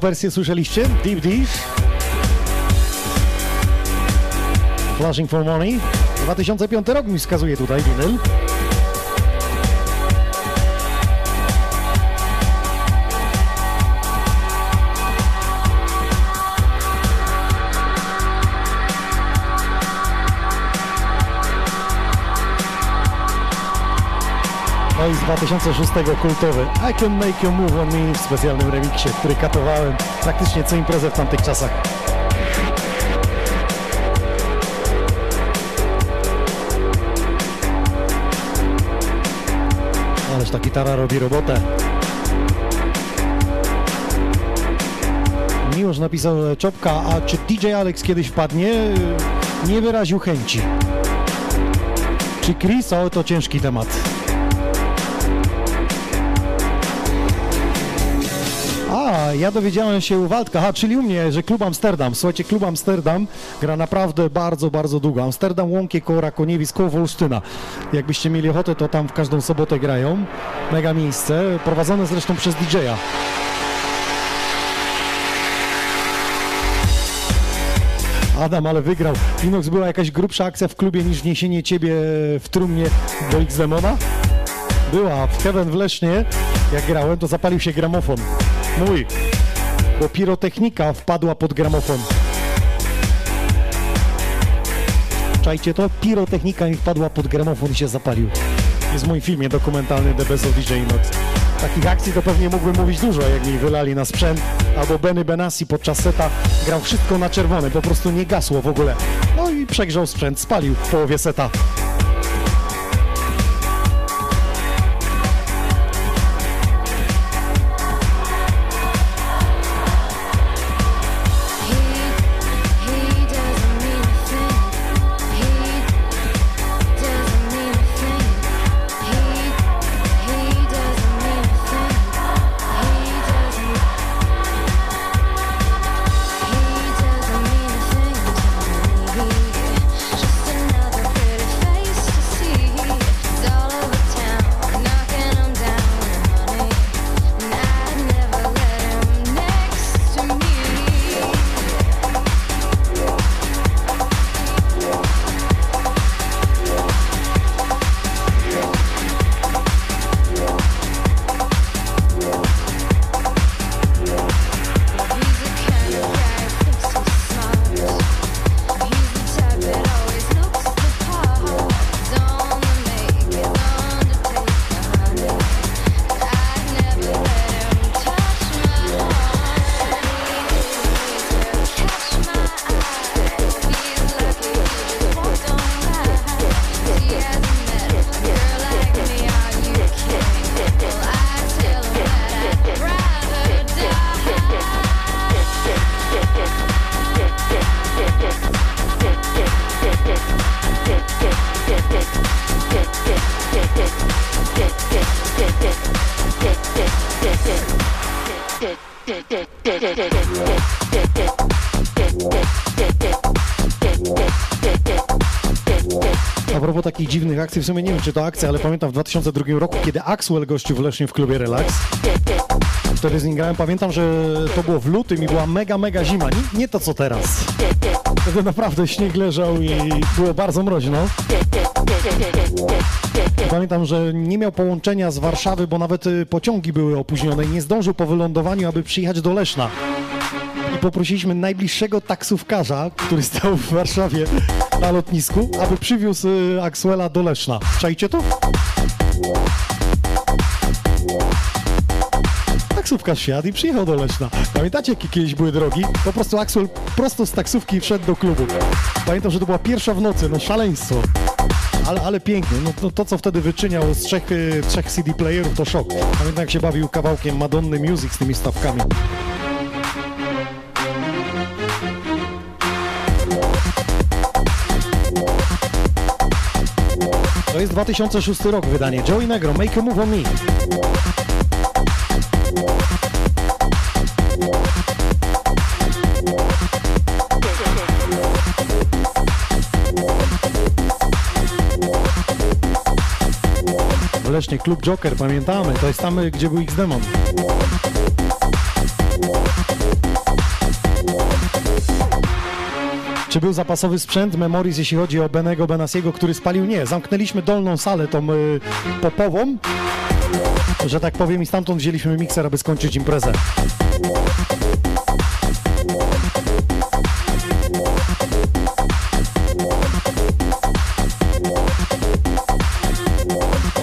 Wersję słyszeliście? Deep Dish. Flashing for Money. 2005 rok mi wskazuje tutaj winyl. Z 2006 kultowy I Can Make You Move On Me w specjalnym remiksie, który katowałem praktycznie co imprezę w tamtych czasach. Ależ ta gitara robi robotę. Miłosz napisał e, Czopka, a czy DJ Alex kiedyś wpadnie? Nie wyraził chęci. Czy Chris? O, to ciężki temat. Ja dowiedziałem się u Waldka, a czyli u mnie, że klub Amsterdam. Słuchajcie, klub Amsterdam gra naprawdę bardzo, bardzo długo. Amsterdam, Łąkie, koło Rakoniewic, koło Wolsztyna. Jakbyście mieli ochotę, to tam w każdą sobotę grają. Mega miejsce, prowadzone zresztą przez DJ-a. Adam, ale wygrał. Inox była jakaś grubsza akcja w klubie niż niesienie ciebie w trumnie do X-Demona? Była. W Heaven w Lesznie, jak grałem, to zapalił się gramofon. Mój. Bo pirotechnika wpadła pod gramofon. Czajcie to? Pirotechnika mi wpadła pod gramofon i się zapalił. Jest w moim filmie dokumentalny The Best of DJ Inox. Takich akcji to pewnie mógłbym mówić dużo, jak mi wylali na sprzęt. Albo Benny Benassi podczas seta grał wszystko na czerwone, po prostu nie gasło w ogóle. No i przegrzał sprzęt, spalił w połowie seta. Akcji, w sumie nie wiem czy to akcja, ale pamiętam w 2002 roku, kiedy Axwell gościł w Lesznie w klubie Relax. Wtedy z nim grałem, pamiętam, że to było w lutym i była mega, mega zima. Nie, nie to co teraz. Wtedy naprawdę śnieg leżał i było bardzo mroźno. Pamiętam, że nie miał połączenia z Warszawy, bo nawet y, pociągi były opóźnione i nie zdążył po wylądowaniu, aby przyjechać do Leszna. I poprosiliśmy najbliższego taksówkarza, który stał w Warszawie na lotnisku, aby przywiózł y, Axwella do Leszna. Czajcie to? Taksówkarz wsiadł i przyjechał do Leszna. Pamiętacie, jakie kiedyś były drogi? Po prostu Axwell prosto z taksówki wszedł do klubu. Pamiętam, że to była pierwsza w nocy, no szaleństwo. Ale, ale pięknie, no to, to co wtedy wyczyniał z trzech, y, trzech CD playerów to szok. Pamiętam jak się bawił kawałkiem Madonny Music z tymi stawkami. To jest 2006 rok wydanie. Joey Negro, Make a Move on Me. W Lesznie Klub Joker, pamiętamy. To jest tam, gdzie był X-Demon. Czy był zapasowy sprzęt Memories, jeśli chodzi o Benego Benasiego, który spalił? Nie, zamknęliśmy dolną salę, tą y, popową, że tak powiem, i stamtąd wzięliśmy mikser, aby skończyć imprezę.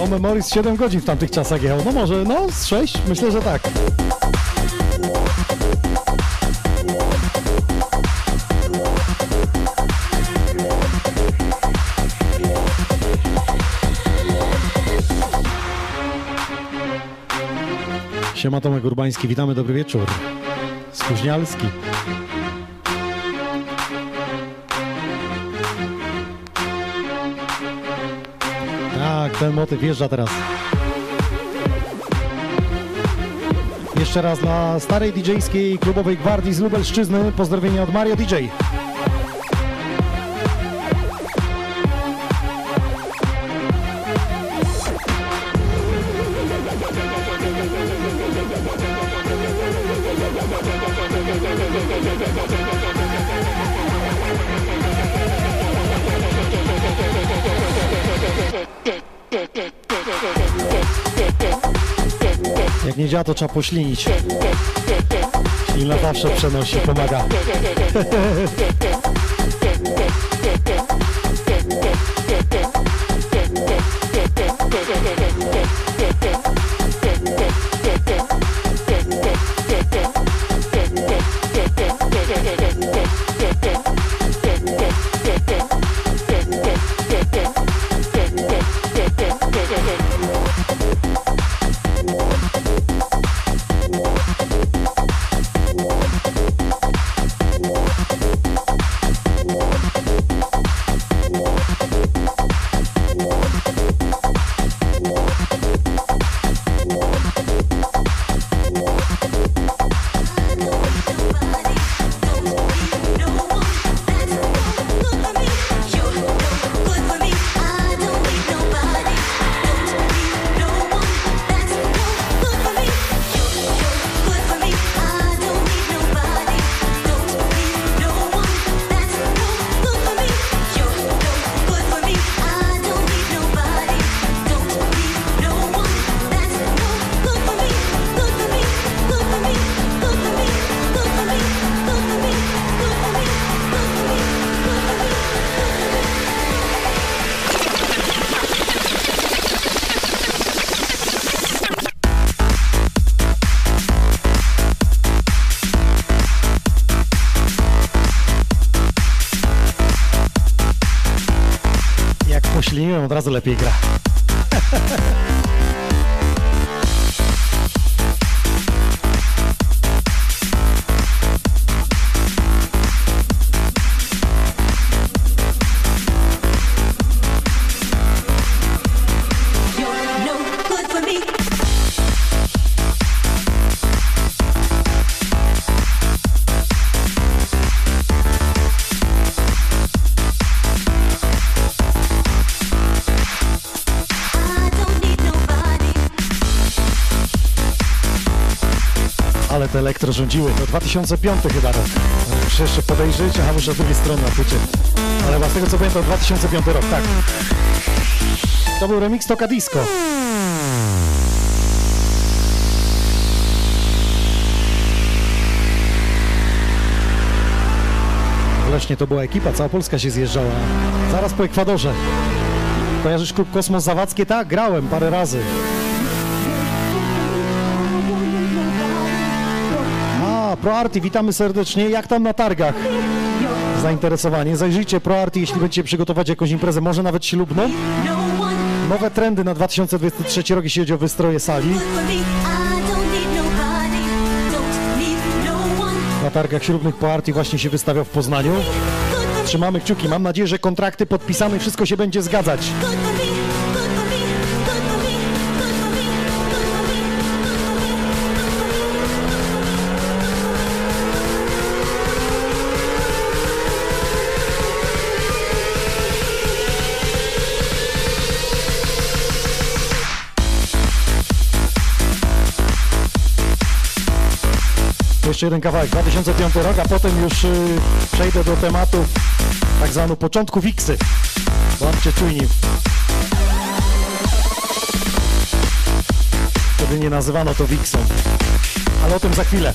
O Memories 7 godzin w tamtych czasach jechał. No może, no z 6? Myślę, że tak. Siema Tomek Urbański, witamy, dobry wieczór. Spóźnialski. Tak, ten motyw wjeżdża teraz. Jeszcze raz dla starej DJ-skiej klubowej gwardii z Lubelszczyzny. Pozdrowienia od Mario DJ. To trzeba poślinić. Ślina zawsze przenosi, pomaga. razu lepiej gra. Rządziły. To 2005 chyba rok. Muszę jeszcze podejrzeć, a muszę z drugiej strony na płycie. Ale z tego co pamiętam, 2005 rok, tak. To był remix Toka Disco. Właśnie to była ekipa, cała Polska się zjeżdżała. Zaraz po Ekwadorze. Kojarzysz klub Kosmos Zawadzkie? Tak, grałem parę razy. ProArty, witamy serdecznie. Jak tam na targach? Zainteresowanie. Zajrzyjcie ProArty, jeśli będziecie przygotować jakąś imprezę, może nawet ślubną. No Nowe trendy na 2023 rok, jeśli chodzi o wystroje sali. Na targach ślubnych ProArty właśnie się wystawia w Poznaniu. Trzymamy kciuki. Mam nadzieję, że kontrakty podpisane wszystko się będzie zgadzać. Jeszcze jeden kawałek, 2005 rok, a potem już y, przejdę do tematu tak zwanu początku Wiksy. Bądźcie czujni. Wtedy nie nazywano to Wiksą. Ale o tym za chwilę.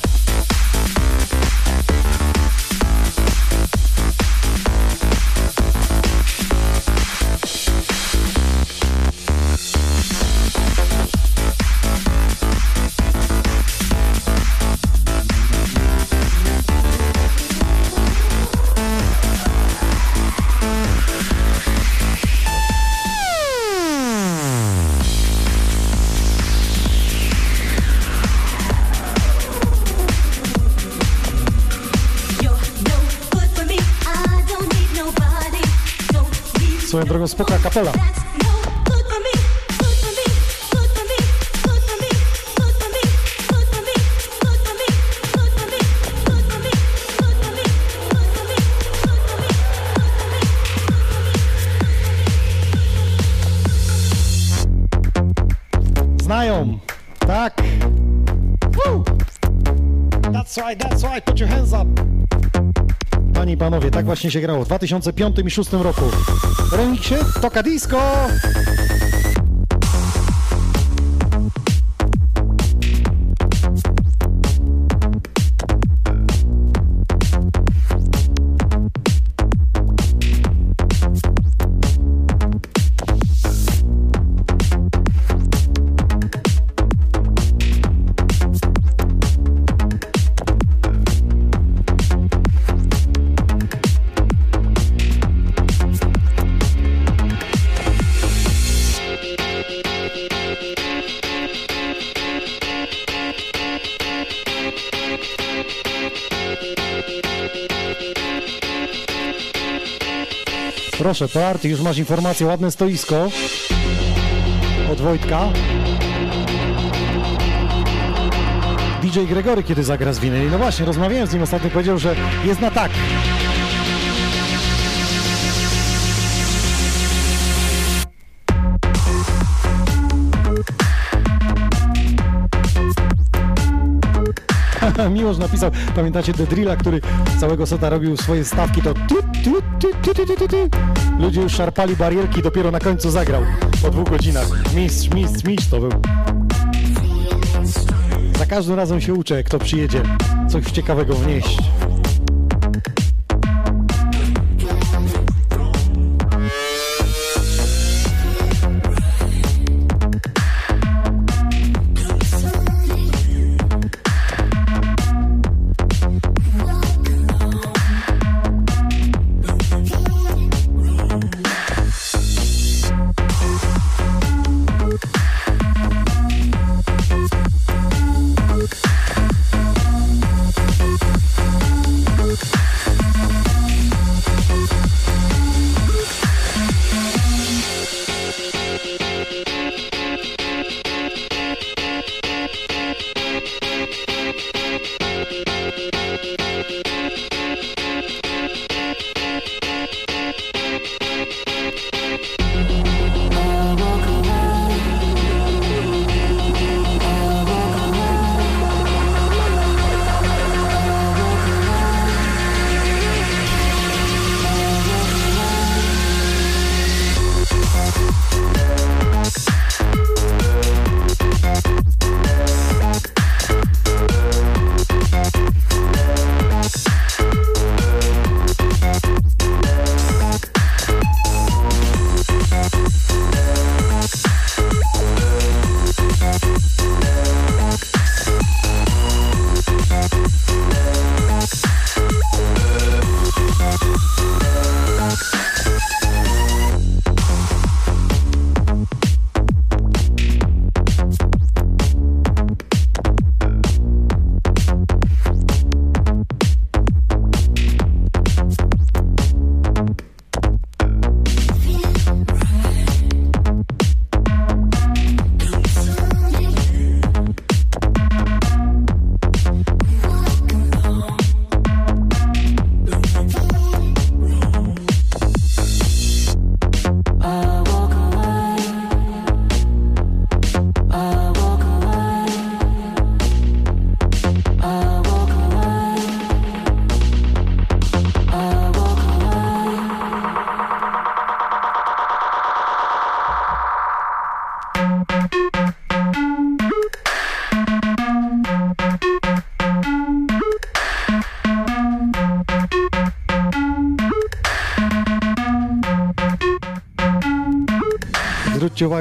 Good for me. Znają. Tak. That's right, that's right, put your hands up. Panie i panowie, tak właśnie się grało w 2005 i 2006 roku. Branch, tocca disco! Proszę, to Arty, już masz informację, ładne stoisko od Wojtka. DJ Gregory kiedy zagra z Winyli? No właśnie, rozmawiałem z nim ostatnio, powiedział, że jest na tak. Miłosz napisał, pamiętacie The Drilla, który całego seta robił swoje stawki, to tu, ludzie już szarpali barierki, dopiero na końcu zagrał po dwóch godzinach. Mistrz, mistrz, mistrz to był. Za każdym razem się uczę, kto przyjedzie, coś ciekawego wnieść.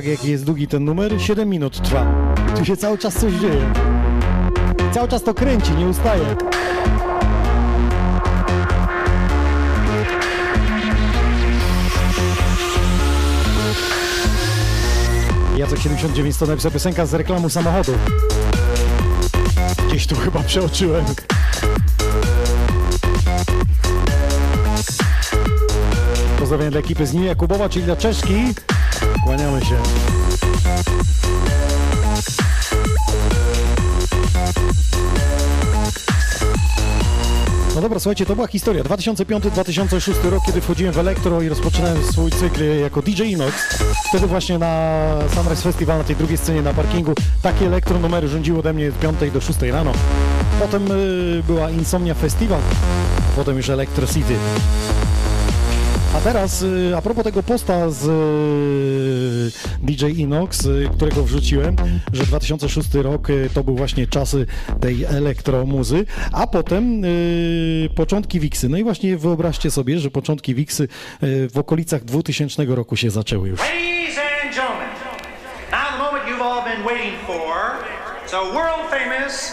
Uwagę, jaki jest długi ten numer. 7 minut trwa. Tu się cały czas coś dzieje. Cały czas to kręci, nie ustaje. Jacek 79 to napisał piosenka z reklamu samochodu. Gdzieś tu chyba przeoczyłem. Pozdrawiam dla ekipy z Nimi Jakubowa, czyli dla Czeszki. Kłaniamy się. No dobra, słuchajcie, to była historia. 2005-2006 rok, kiedy wchodziłem w elektro i rozpoczynałem swój cykl jako DJ Inox. Wtedy właśnie na Sunrise Festival, na tej drugiej scenie na parkingu, takie elektro numery rządziły ode mnie od 5 do 6 rano. Potem y, była Insomnia Festival, potem już Electro City. A teraz, y, a propos tego posta z y, DJ Inox, y, którego wrzuciłem, że 2006 rok to był właśnie czasy tej elektromuzy, a potem początki Wixy. No i właśnie wyobraźcie sobie, że początki Wixy w okolicach 2000 roku się zaczęły już. Ladies and gentlemen, now the moment you've all been waiting for. So world famous.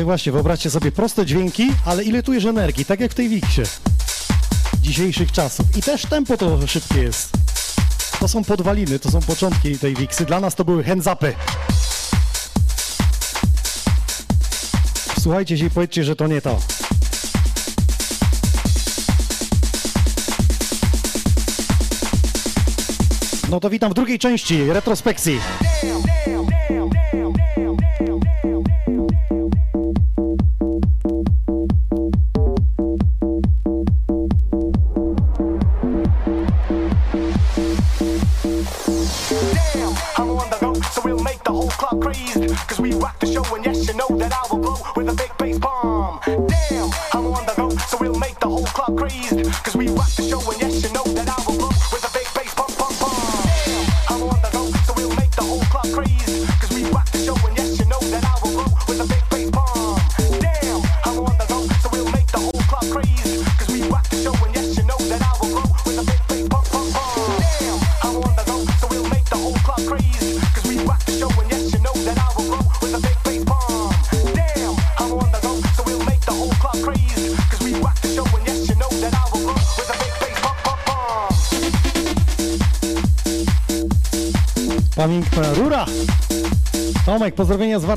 No i właśnie, wyobraźcie sobie proste dźwięki, ale ile tu jest energii, tak jak w tej Wixie dzisiejszych czasów. I też tempo to szybkie jest. To są podwaliny, to są początki tej Wixy. Dla nas to były hands-upy. Słuchajcie się i powiedzcie, że to nie to. No to witam w drugiej części retrospekcji. Damn,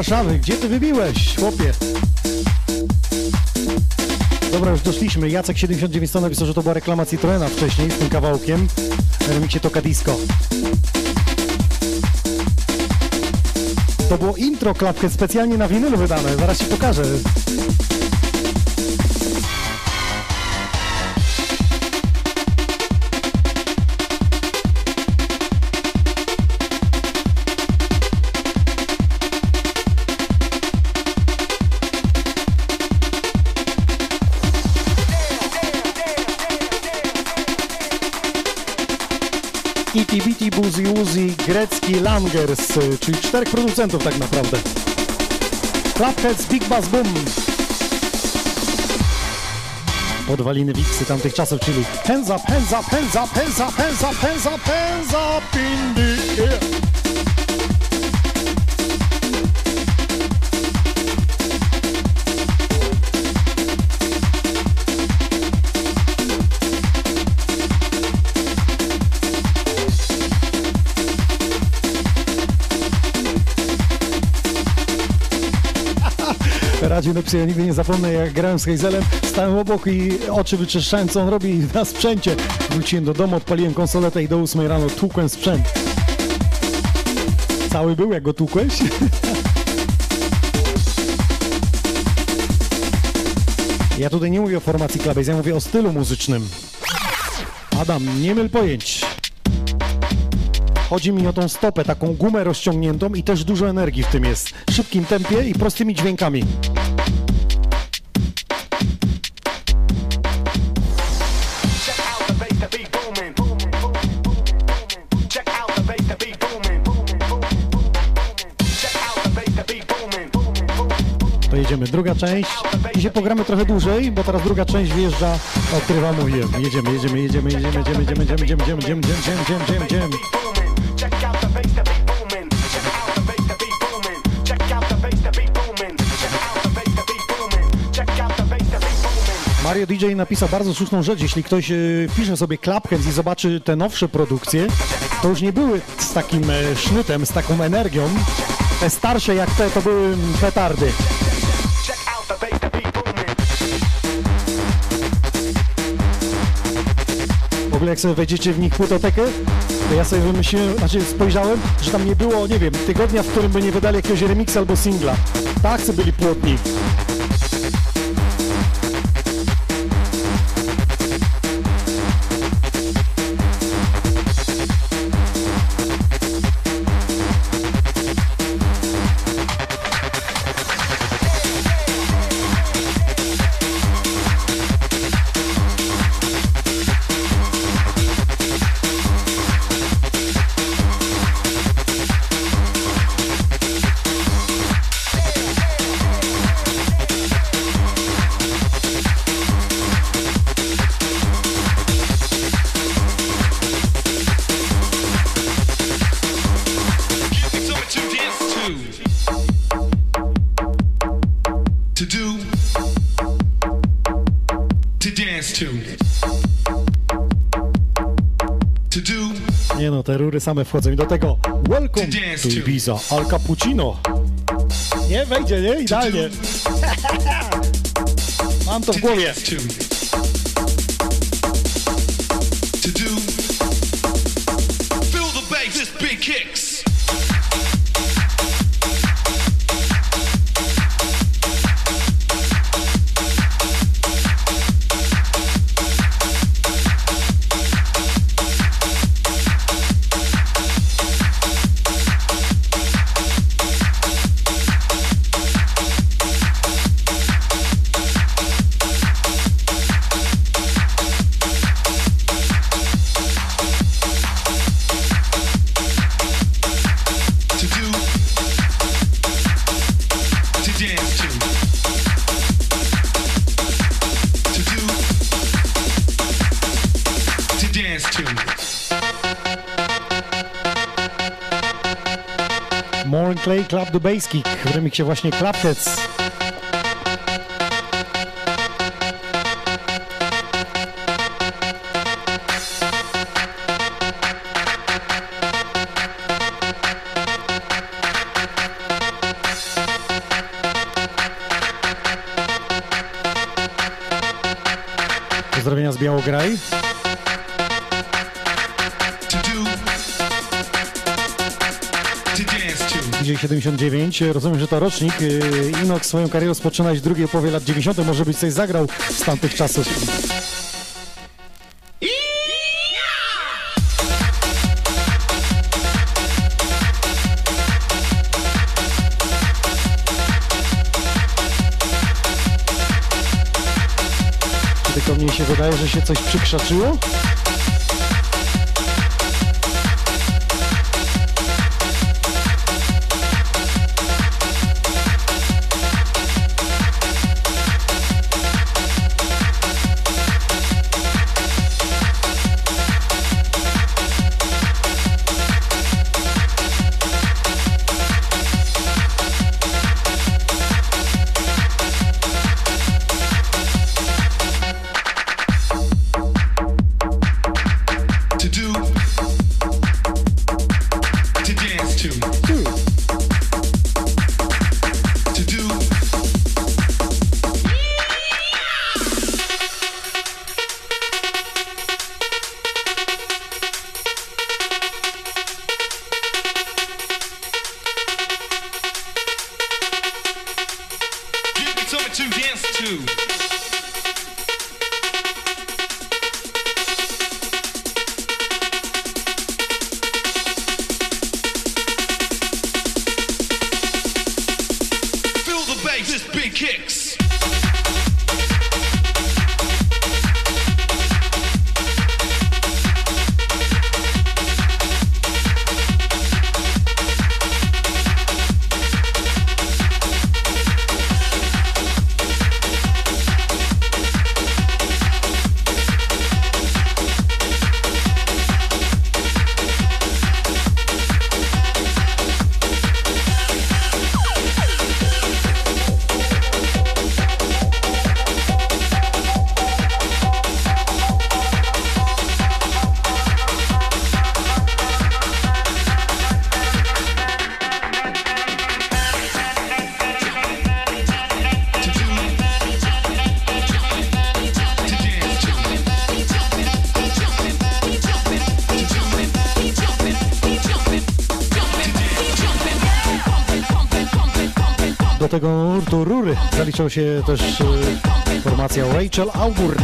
Warszawy. Gdzie ty wybiłeś, chłopie? Dobra, już doszliśmy. Jacek 79 napisał, że to była reklama Citroena wcześniej z tym kawałkiem. Remiksie Toka Disco. To było intro klapkę specjalnie na winylu wydane. Zaraz ci pokażę. Langers, y, czyli czterech producentów tak naprawdę. Clapheads, Big Bass Boom. Podwaliny Wiksy tamtych czasów, czyli hands up, hands up, hands up, hands up, hands up, hands up, hands up in the Napisał, ja nigdy nie zapomnę, jak grałem z Hazelem, stałem obok i oczy wyczyszczałem, co on robi na sprzęcie. Wróciłem do domu, odpaliłem konsoletę i do 8 rano tłukłem sprzęt. Cały był, jak go tłukłeś? Ja tutaj nie mówię o formacji Clubbase, ja mówię o stylu muzycznym. Adam, nie myl pojęć. Chodzi mi o tą stopę, taką gumę rozciągniętą i też dużo energii w tym jest. W szybkim tempie i prostymi dźwiękami. Część. Dzisiaj pogramy trochę dłużej, bo teraz druga część wjeżdża. Odkrywam, mówiłem. Jedziemy, jedziemy, jedziemy, jedziemy, jedziemy, jedziemy, jedziemy, jedziemy, jedziemy, jedziemy, jedziemy, jedziemy, jedziemy. booming. Mario DJ napisał bardzo słuszną rzecz. Jeśli ktoś e, pisze sobie Claphands i zobaczy te nowsze produkcje, to już nie były z takim e, sznytem, z taką energią. Te starsze jak te, to były mm, petardy. Ogóle jak sobie wejdziecie w nich płytotekę, to ja sobie wymyśliłem, znaczy spojrzałem, że tam nie było, nie wiem, tygodnia, w którym by nie wydali jakiegoś remixa albo singla. Tak byli płotni. Te rury same wchodzą i do tego Welcome To. Ibiza, Al Cappuccino. Nie, wejdzie, nie? Idealnie. Mam to w głowie. to, do. Feel the bass, this big kicks. Lubejskich w remiksie właśnie Klapec. 79. Rozumiem, że to rocznik. Yy, Inox swoją karierę rozpoczynać w drugiej połowie lat 90. Może być coś zagrał z tamtych czasów. Tylko mnie się wydaje, że się coś przykrzaczyło. Zaliczał się też e, formacja Rachel Auburn.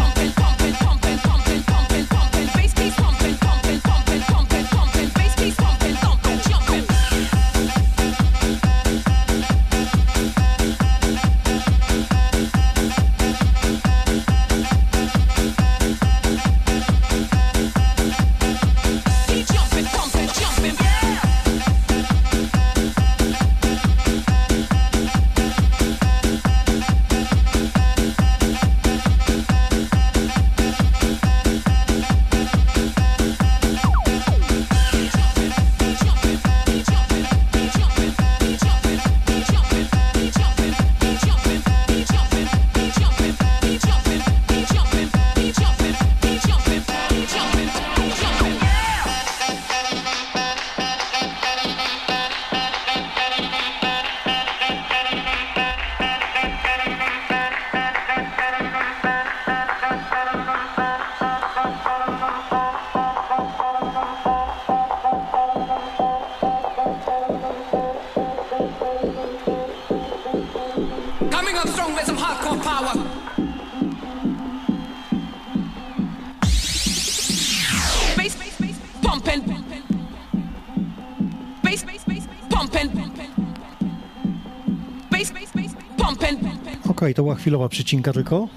Chwilowa przycinka tylko.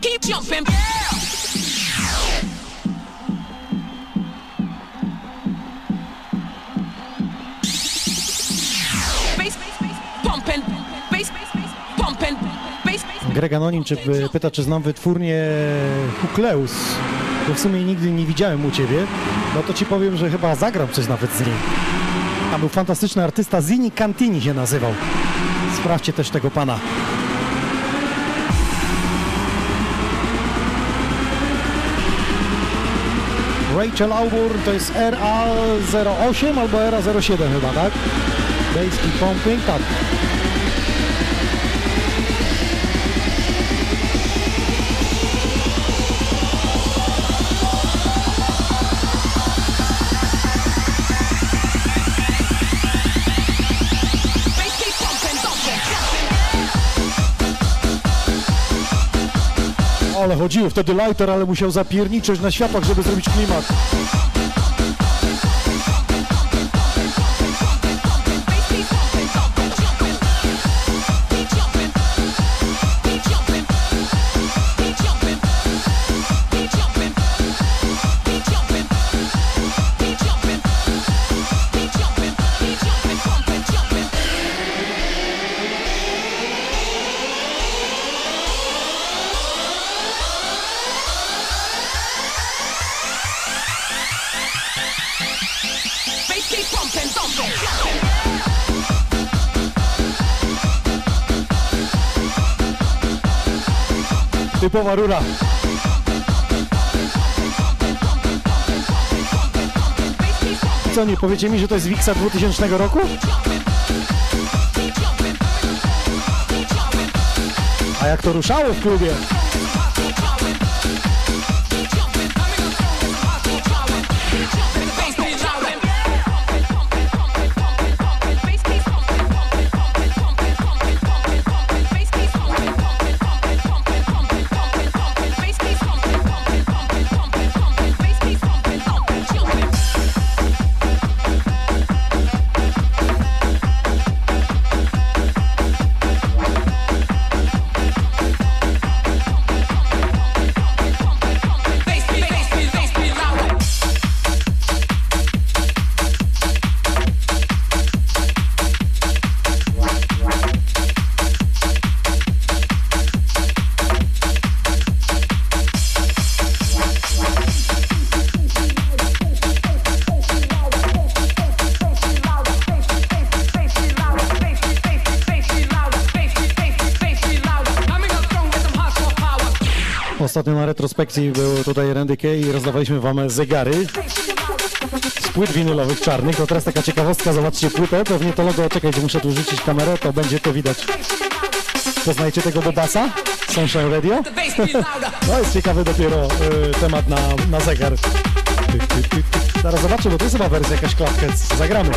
Keep jumping. Greg Anonim czy pyta, czy znam wytwórnię Hukleus. Bo w sumie nigdy nie widziałem u ciebie. No to ci powiem, że chyba zagram coś nawet z nim. Tam był fantastyczny artysta, Zini Cantini się nazywał. Sprawdźcie też tego pana. Rachel Auburn to jest RA08 albo RA07 chyba, tak? Keep Pumping, tak. Ale chodziło wtedy lighter, ale musiał zapierniczeć na światłach, żeby zrobić klimat. Typowa rura. Co nie powiecie mi, że to jest Wixa 2000 roku? A jak to ruszało w klubie? Retrospekcji był tutaj Randy Kay i rozdawaliśmy wam zegary z płyt winylowych czarnych. To teraz taka ciekawostka, zobaczcie płytę, pewnie to logo, czekajcie, muszę tu rzucić kamerę, to będzie to widać. Poznajcie tego Bobasa? Sunshine Radio? No jest ciekawy dopiero y, temat na, na zegar. Zaraz zobaczę, bo to jest chyba wersja jakaś klatkę, zagramy.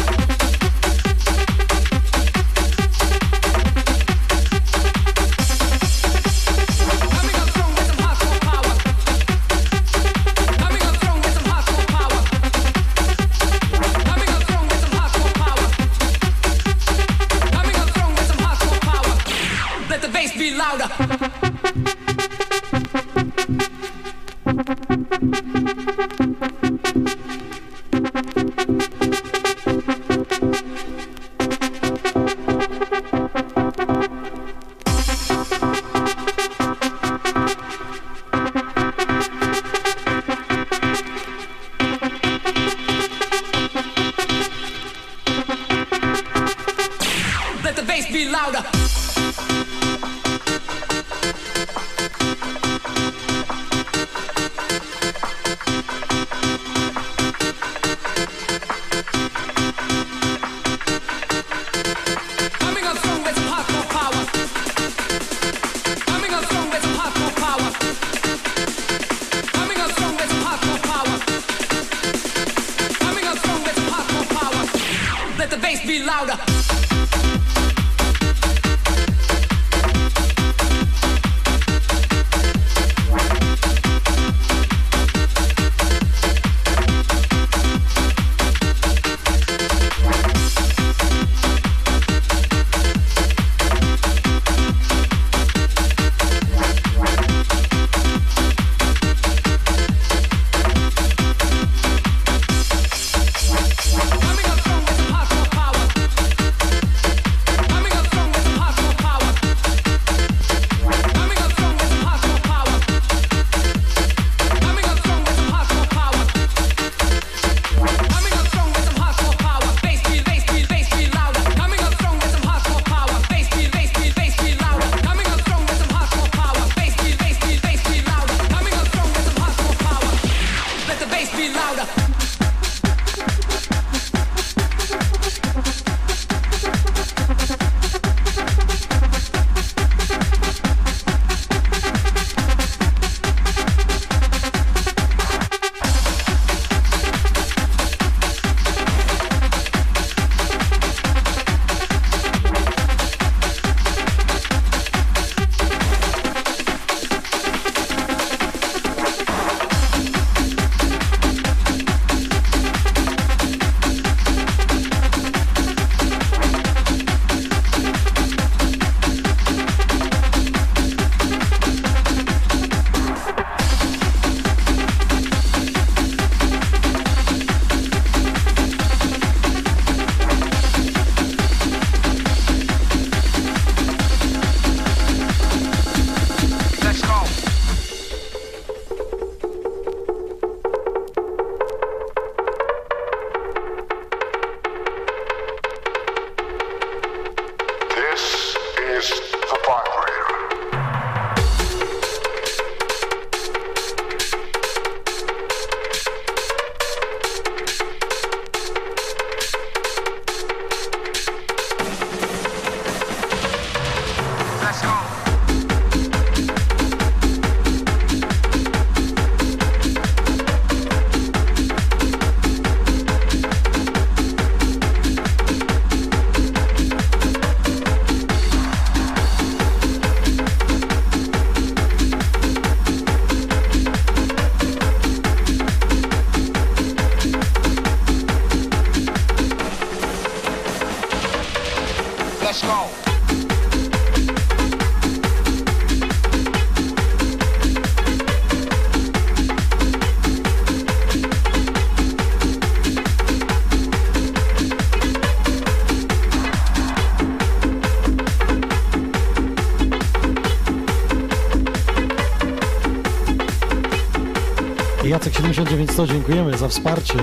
900 dziękujemy za wsparcie.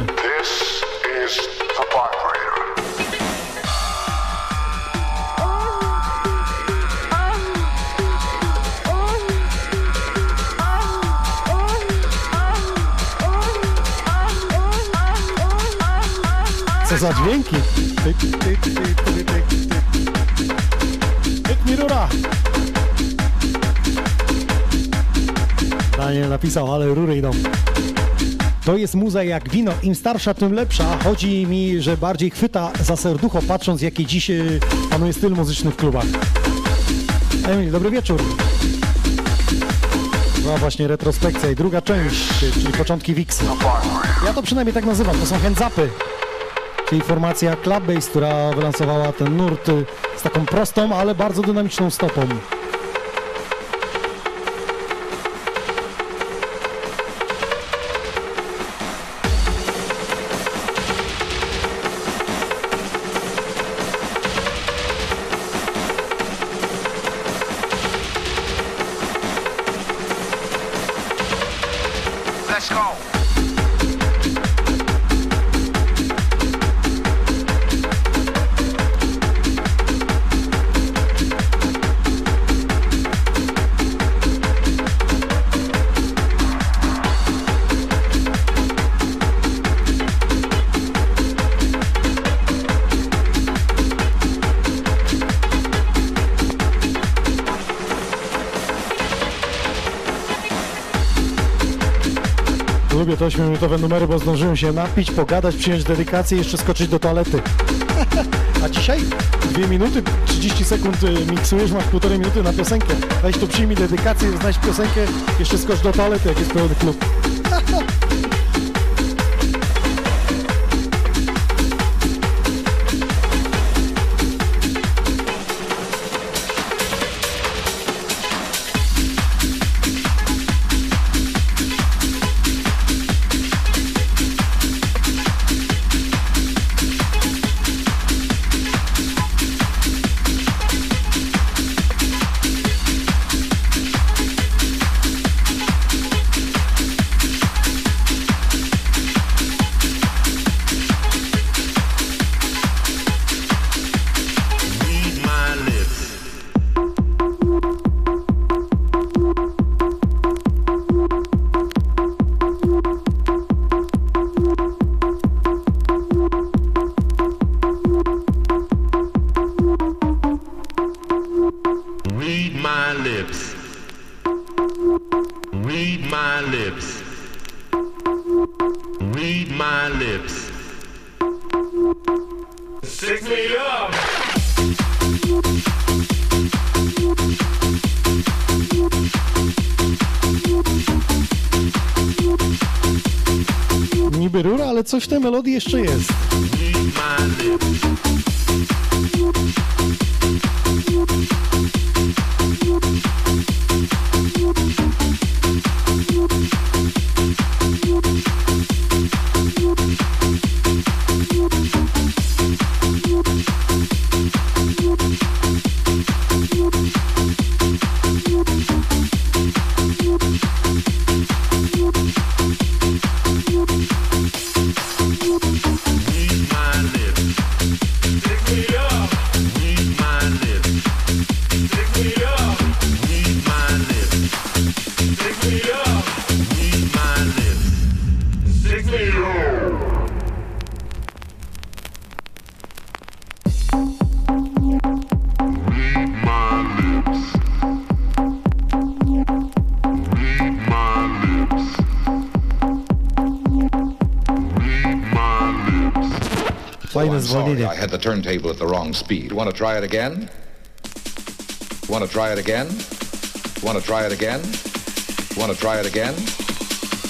Co za dźwięki? Tyk, tyk, tyk, tyk, tyk. Tyk mi rura. Daniel napisał, ale rury idą. To jest muza jak wino, im starsza, tym lepsza. Chodzi mi, że bardziej chwyta za serducho, patrząc jaki dziś y, panuje styl muzyczny w klubach. Emil, dobry wieczór. Była właśnie retrospekcja i druga część, czyli początki Wixy. Ja to przynajmniej tak nazywam, to są hands-upy, czyli formacja Clubbase, która wylansowała ten nurt y, z taką prostą, ale bardzo dynamiczną stopą. 8-minutowe numery, bo zdążyłem się napić, pogadać, przyjąć dedykację i jeszcze skoczyć do toalety. A dzisiaj 2 minuty, 30 sekund y, miksujesz, masz półtorej minuty na piosenkę. Weź tu przyjmij dedykację, znajdź piosenkę, jeszcze skocz do toalety, jak jest pełny klub. melodia jeszcze. É sorry, zwolnienie. I had the turntable at the wrong speed. Want to try it again? Want to try it again? Want to try it again? Want to try it again?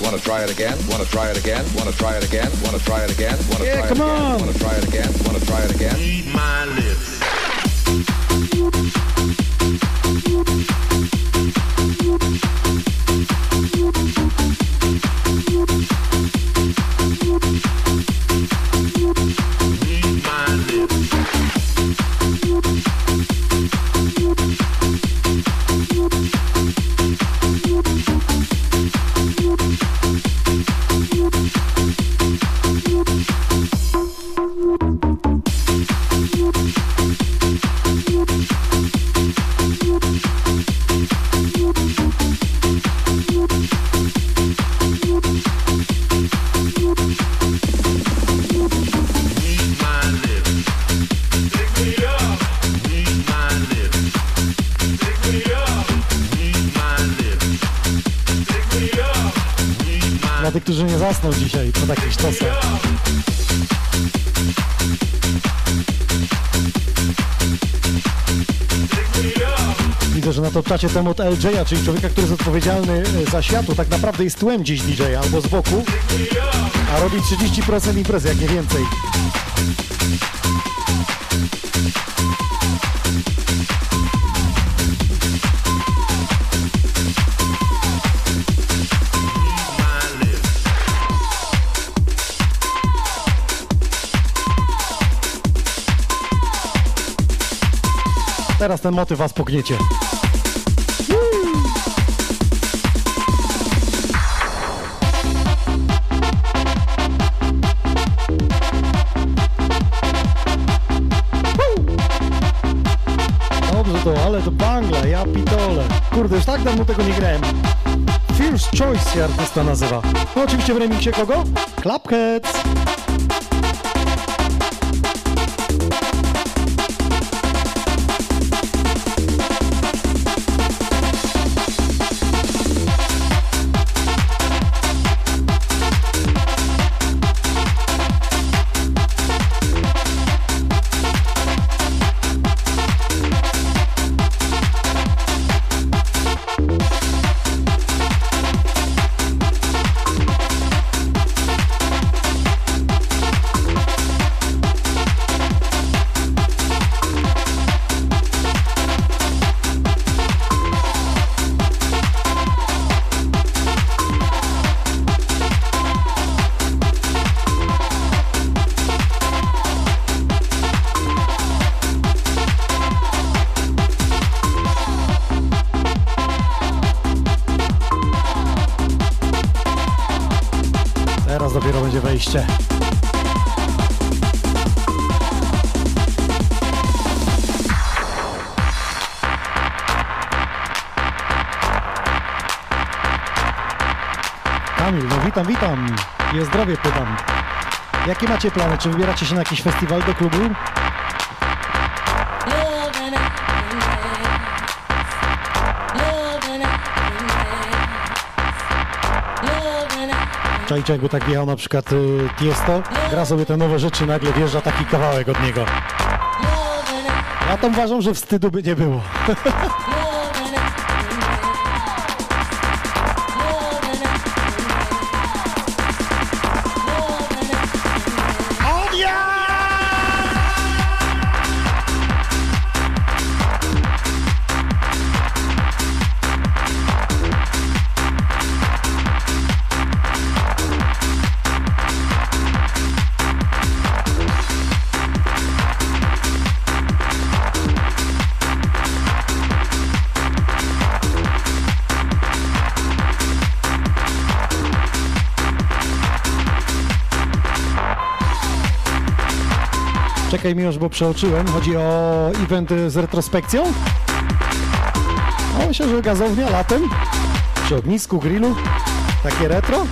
Want to try it again? Want to try it again? Want to try it again? Want to try it again? Want to Yeah, try it come again? on. Want to try it again? Want to try it again? Read my lips. Czacie temat LJ-a, czyli człowieka, który jest odpowiedzialny e, za światło, tak naprawdę jest tłem dziś DJ albo z boku, a robi 30% imprezy, jak nie więcej. Teraz ten motyw was pogniecie. Kurde, już tak dawno tego nie grałem. First Choice się artysta nazywa. No oczywiście w remiksie kogo? Clapheads. Witam. I o zdrowie pytam. Jakie macie plany? Czy wybieracie się na jakiś festiwal do klubu? Czajcie, jakby tak jechał na przykład y, Tiesto, gra sobie te nowe rzeczy, nagle wjeżdża taki kawałek od niego. Ja tam uważam, że wstydu by nie było. Czekaj Miłosz, bo przeoczyłem. Chodzi o event z retrospekcją. No, myślę, że gazownia latem. Przy ognisku, grillu. Takie retro.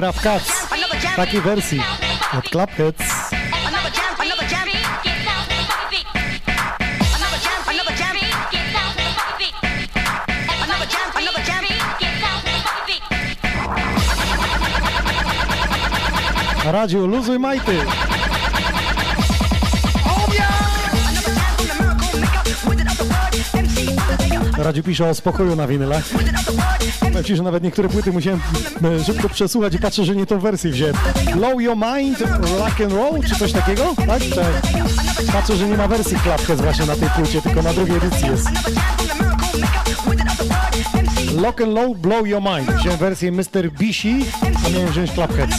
Rap Cats w takiej wersji od Clubheads. Radziu, luzuj majty! Radziu pisze o spokoju na winylach. Powiem Ci, że nawet niektóre płyty musiałem e, szybko przesłuchać i patrzę, że nie tą wersję wziąłem. Blow Your Mind, Rock and Roll, czy coś takiego? Tak? Patrzę, że nie ma wersji Clubhead właśnie na tej płycie, tylko na drugiej edycji jest. Lock and Low, Blow Your Mind. Wziąłem wersję Mr. Bisi, a miałem wziąć Clubhead.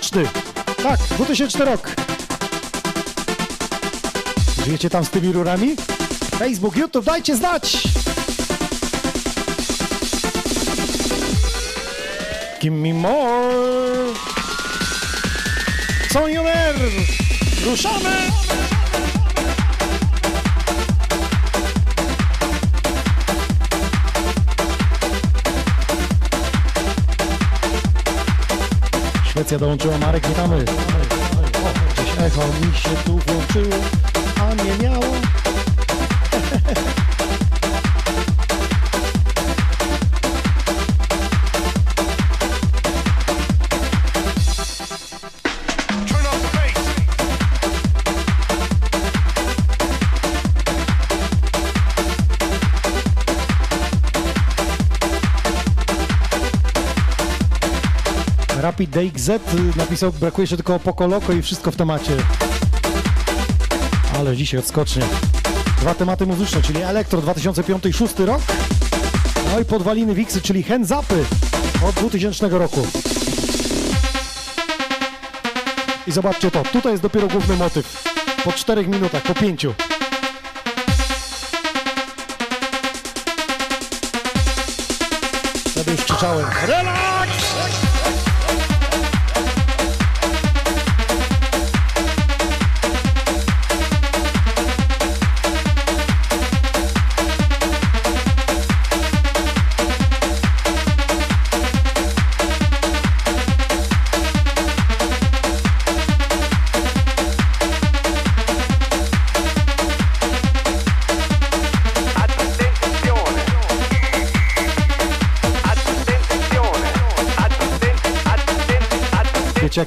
2000. Tak, 2000 rok. Żyjecie tam z tymi rurami? Facebook, YouTube, dajcie znać! Give me more! Sonioner! Ruszamy! Szwecja dołączyła, Marek, witamy. O, gdzieś echo mi się tu włączyło, a nie miało. Rapid DXZ napisał, brakuje jeszcze tylko Poco Loco i wszystko w temacie. Ale dzisiaj odskocznie. Dwa tematy muzyczne, czyli Elektro 2005 i 2006 rok. No i podwaliny Wixy, czyli Hands Upy od 2000 roku. I zobaczcie to, tutaj jest dopiero główny motyw. Po 4 minutach, po 5. Wtedy już krzyczałem. Relax!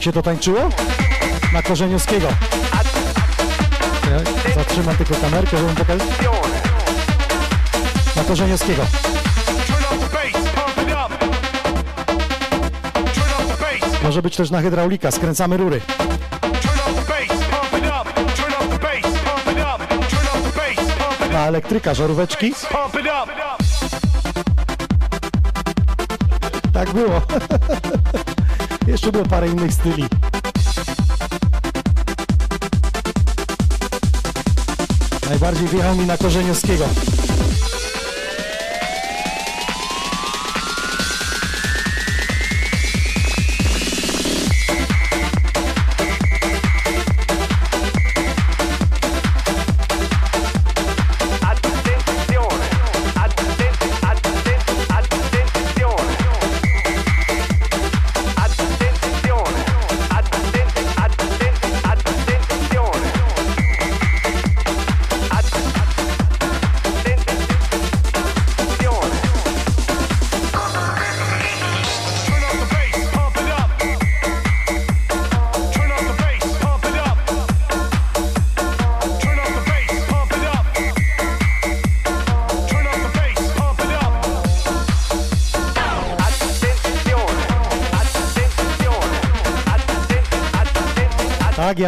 Się to tańczyło? Na Korzeniowskiego. Ja zatrzymam tylko kamerkę, żebym pokazać. Na Korzeniowskiego. Może być też na hydraulika, skręcamy rury. Na elektryka, żaróweczki. Tak było. Jeszcze było parę innych styli. Najbardziej wjechał mi na Korzeniowskiego.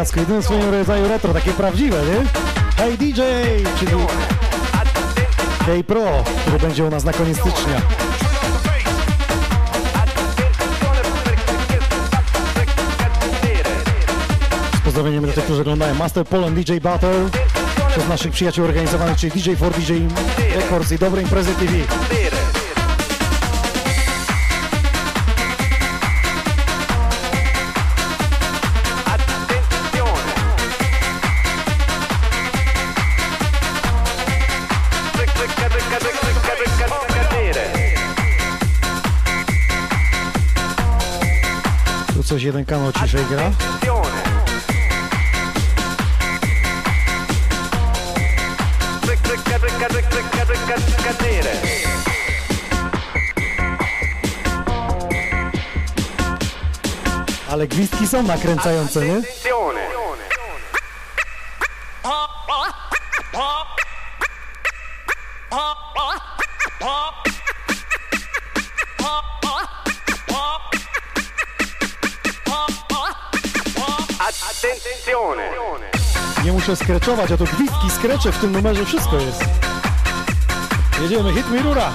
Tak, Jasko, jedynym swoim rodzaju retro, takie prawdziwe, nie? Hey DJ, czyli Hey Pro, który będzie u nas na koniec stycznia. Z pozdrowieniem do tych, którzy oglądają Master Poland DJ Battle przez naszych przyjaciół organizowanych, czyli DJ for DJ Records i Dobre Imprezy TV. Coś jeden kanał ciszej gra. Ale gwizdki są nakręcające? Nie muszę skreczować, a to gwizdki, skrecze w tym numerze, wszystko jest. Jedziemy, hit mi rura.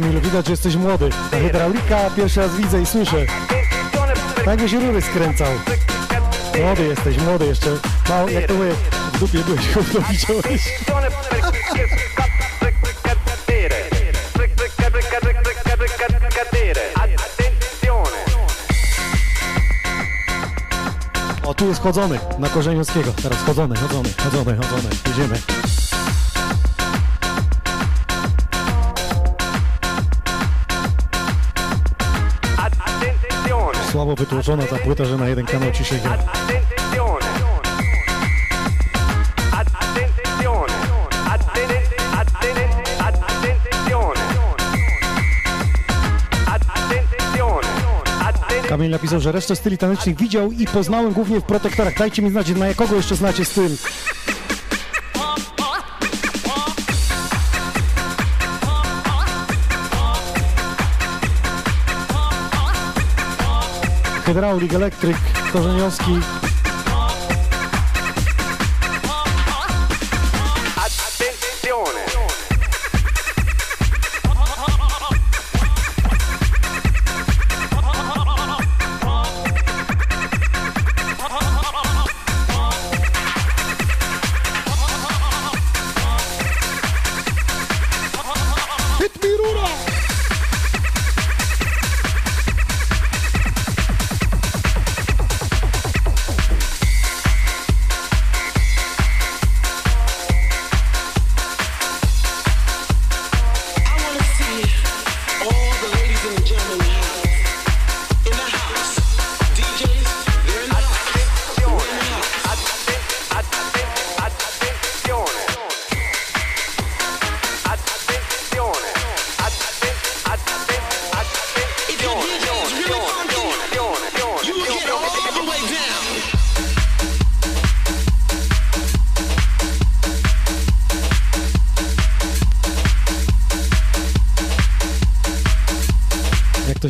Kamilu, widać, że jesteś młody. Hydraulika pierwszy raz widzę i słyszę. Tak byś rury skręcał. Młody jesteś, młody jeszcze. Mało, jak to mówię, w dupie byłeś, to widziałeś. O, tu jest chodzony, na Korzeniowskiego. Teraz chodzony, chodzony, chodzony, chodzony. Jedziemy. Słabo wytłoczona ta płyta, że na jeden kanał ci się gra. Kamil napisał, że resztę styli tanecznych widział i poznałem głównie w protektorach. Dajcie mi znać, na kogo jeszcze znacie styl. Hydraulik, elektryk, korzeniowski.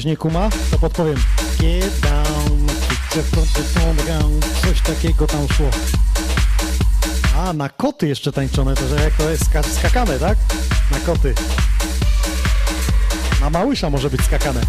Nie kuma, to podpowiem. Coś takiego tam szło. A, na koty jeszcze tańczone, to że jak to jest ska skakane, tak? Na koty. Na małysza może być skakane.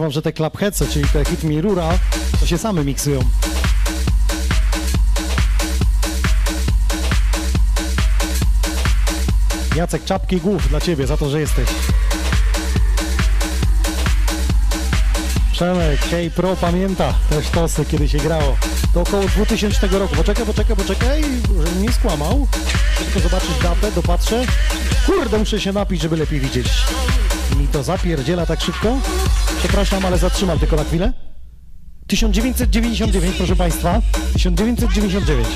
Wam, że te clapheadsy, czyli te hit me rura, to się same miksują. Jacek, czapki głów dla ciebie za to, że jesteś. Przemek, K Pro pamięta też tosy, kiedy się grało. To około 2000 roku. Poczekaj, poczekaj, poczekaj, żebym nie skłamał. Tylko zobaczyć datę, dopatrzę. Kurde, muszę się napić, żeby lepiej widzieć. Mi to zapierdziela tak szybko. Przepraszam, ale zatrzymam tylko na chwilę. 1999, proszę Państwa. 1999.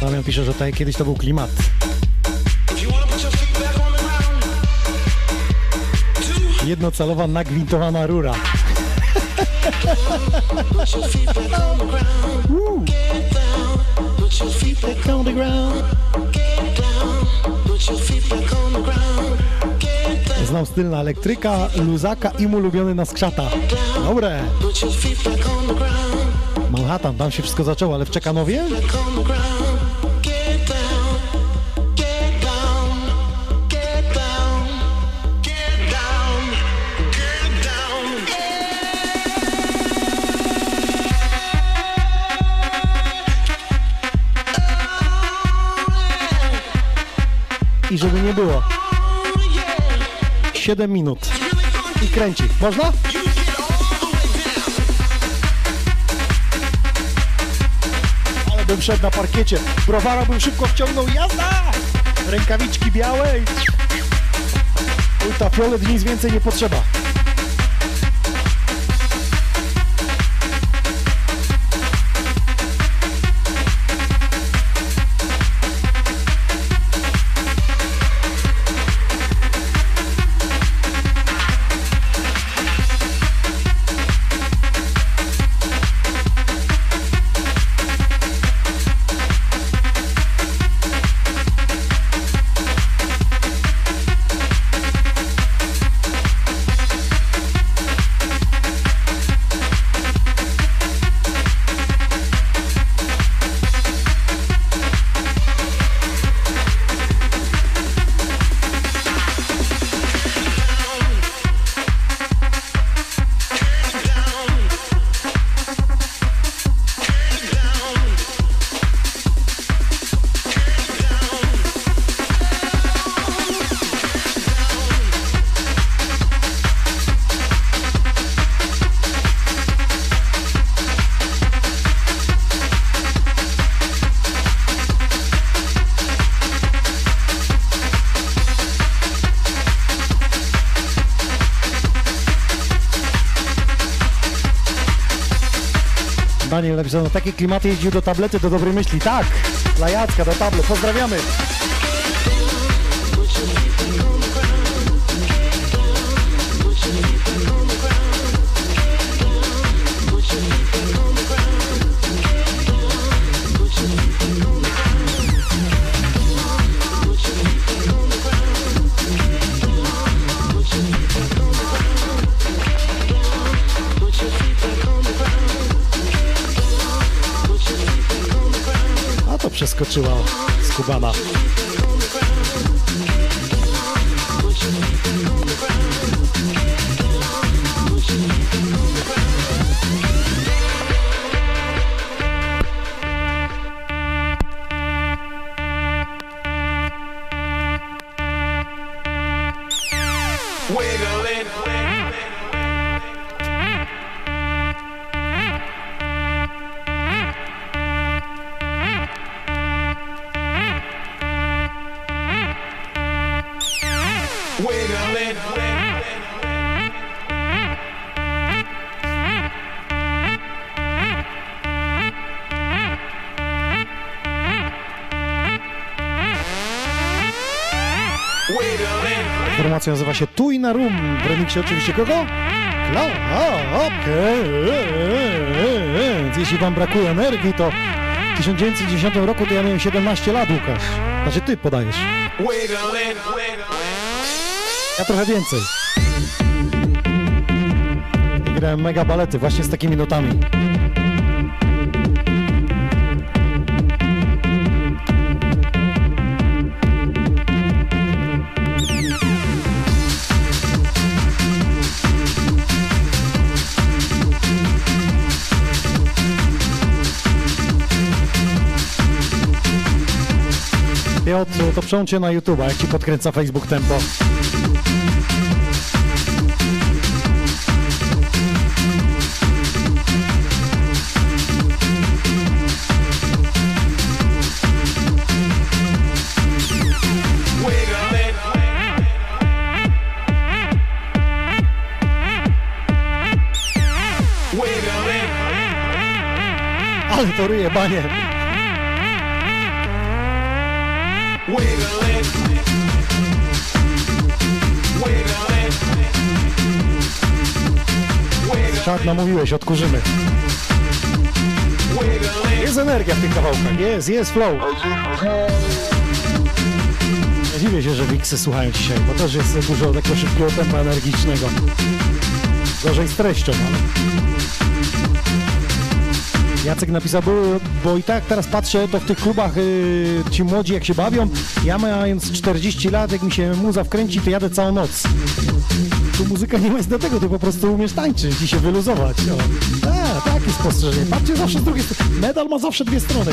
Damian pisze, że tutaj kiedyś to był klimat. Jednocelowa nagwintowana rura. Znam styl na elektryka, luzaka i mu ulubiony na skrzata. Dobre. Manhattan, tam się wszystko zaczęło, ale w Czekanowie? I żeby nie było. 7 minut. I kręci. Można? Ale bym szedł na parkiecie. Browara bym szybko wciągnął. Jazda! Rękawiczki białe i... Ulta Fiolet nic więcej nie potrzeba. Daniel napisał, no takie klimaty jeździł do tablety do dobrej myśli. Tak, dla do tablet. Pozdrawiamy. Przeskoczyła z Kubana. Się Tu i na Rum. W remiksie oczywiście kogo? Kla. A, okej. Więc jeśli wam brakuje energii, to w 1910 roku to ja miałem 17 lat, Łukasz. Znaczy ty podajesz. Ja trochę więcej. I grałem mega balety właśnie z takimi notami. To przełączcie na YouTube, jak ci podkręca Facebook tempo. Ale to ryje, banie. Czad namówiłeś, odkurzymy. Jest energia w tych kawałkach, jest, jest flow. Nie dziwię się, że Wiksy słuchają dzisiaj, bo też jest dużo takiego szybkiego tempa energicznego. Gorzej z treścią, ale... Jacek napisał, bo, bo i tak teraz patrzę, to w tych klubach y, ci młodzi jak się bawią, ja mając 40 lat, jak mi się muza wkręci, to jadę całą noc. Tu muzyka nie nic do tego, ty po prostu umiesz tańczyć i się wyluzować. O. A, takie spostrzeżenie. Patrzcie zawsze z drugiej strony. Medal ma zawsze dwie strony.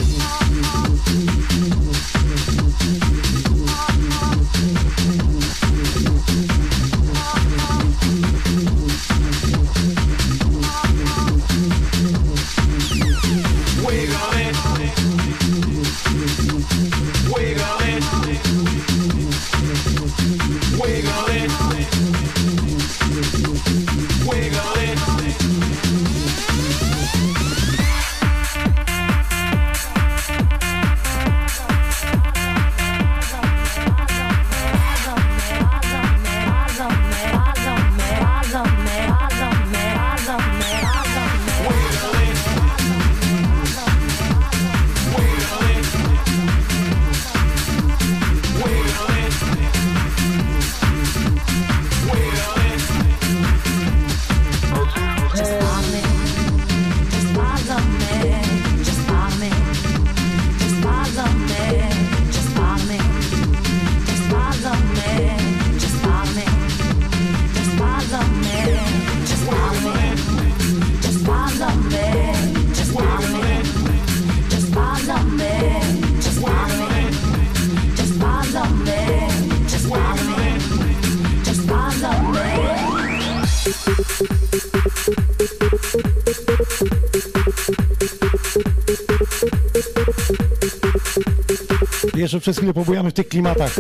Przez chwilę pobujamy w tych klimatach.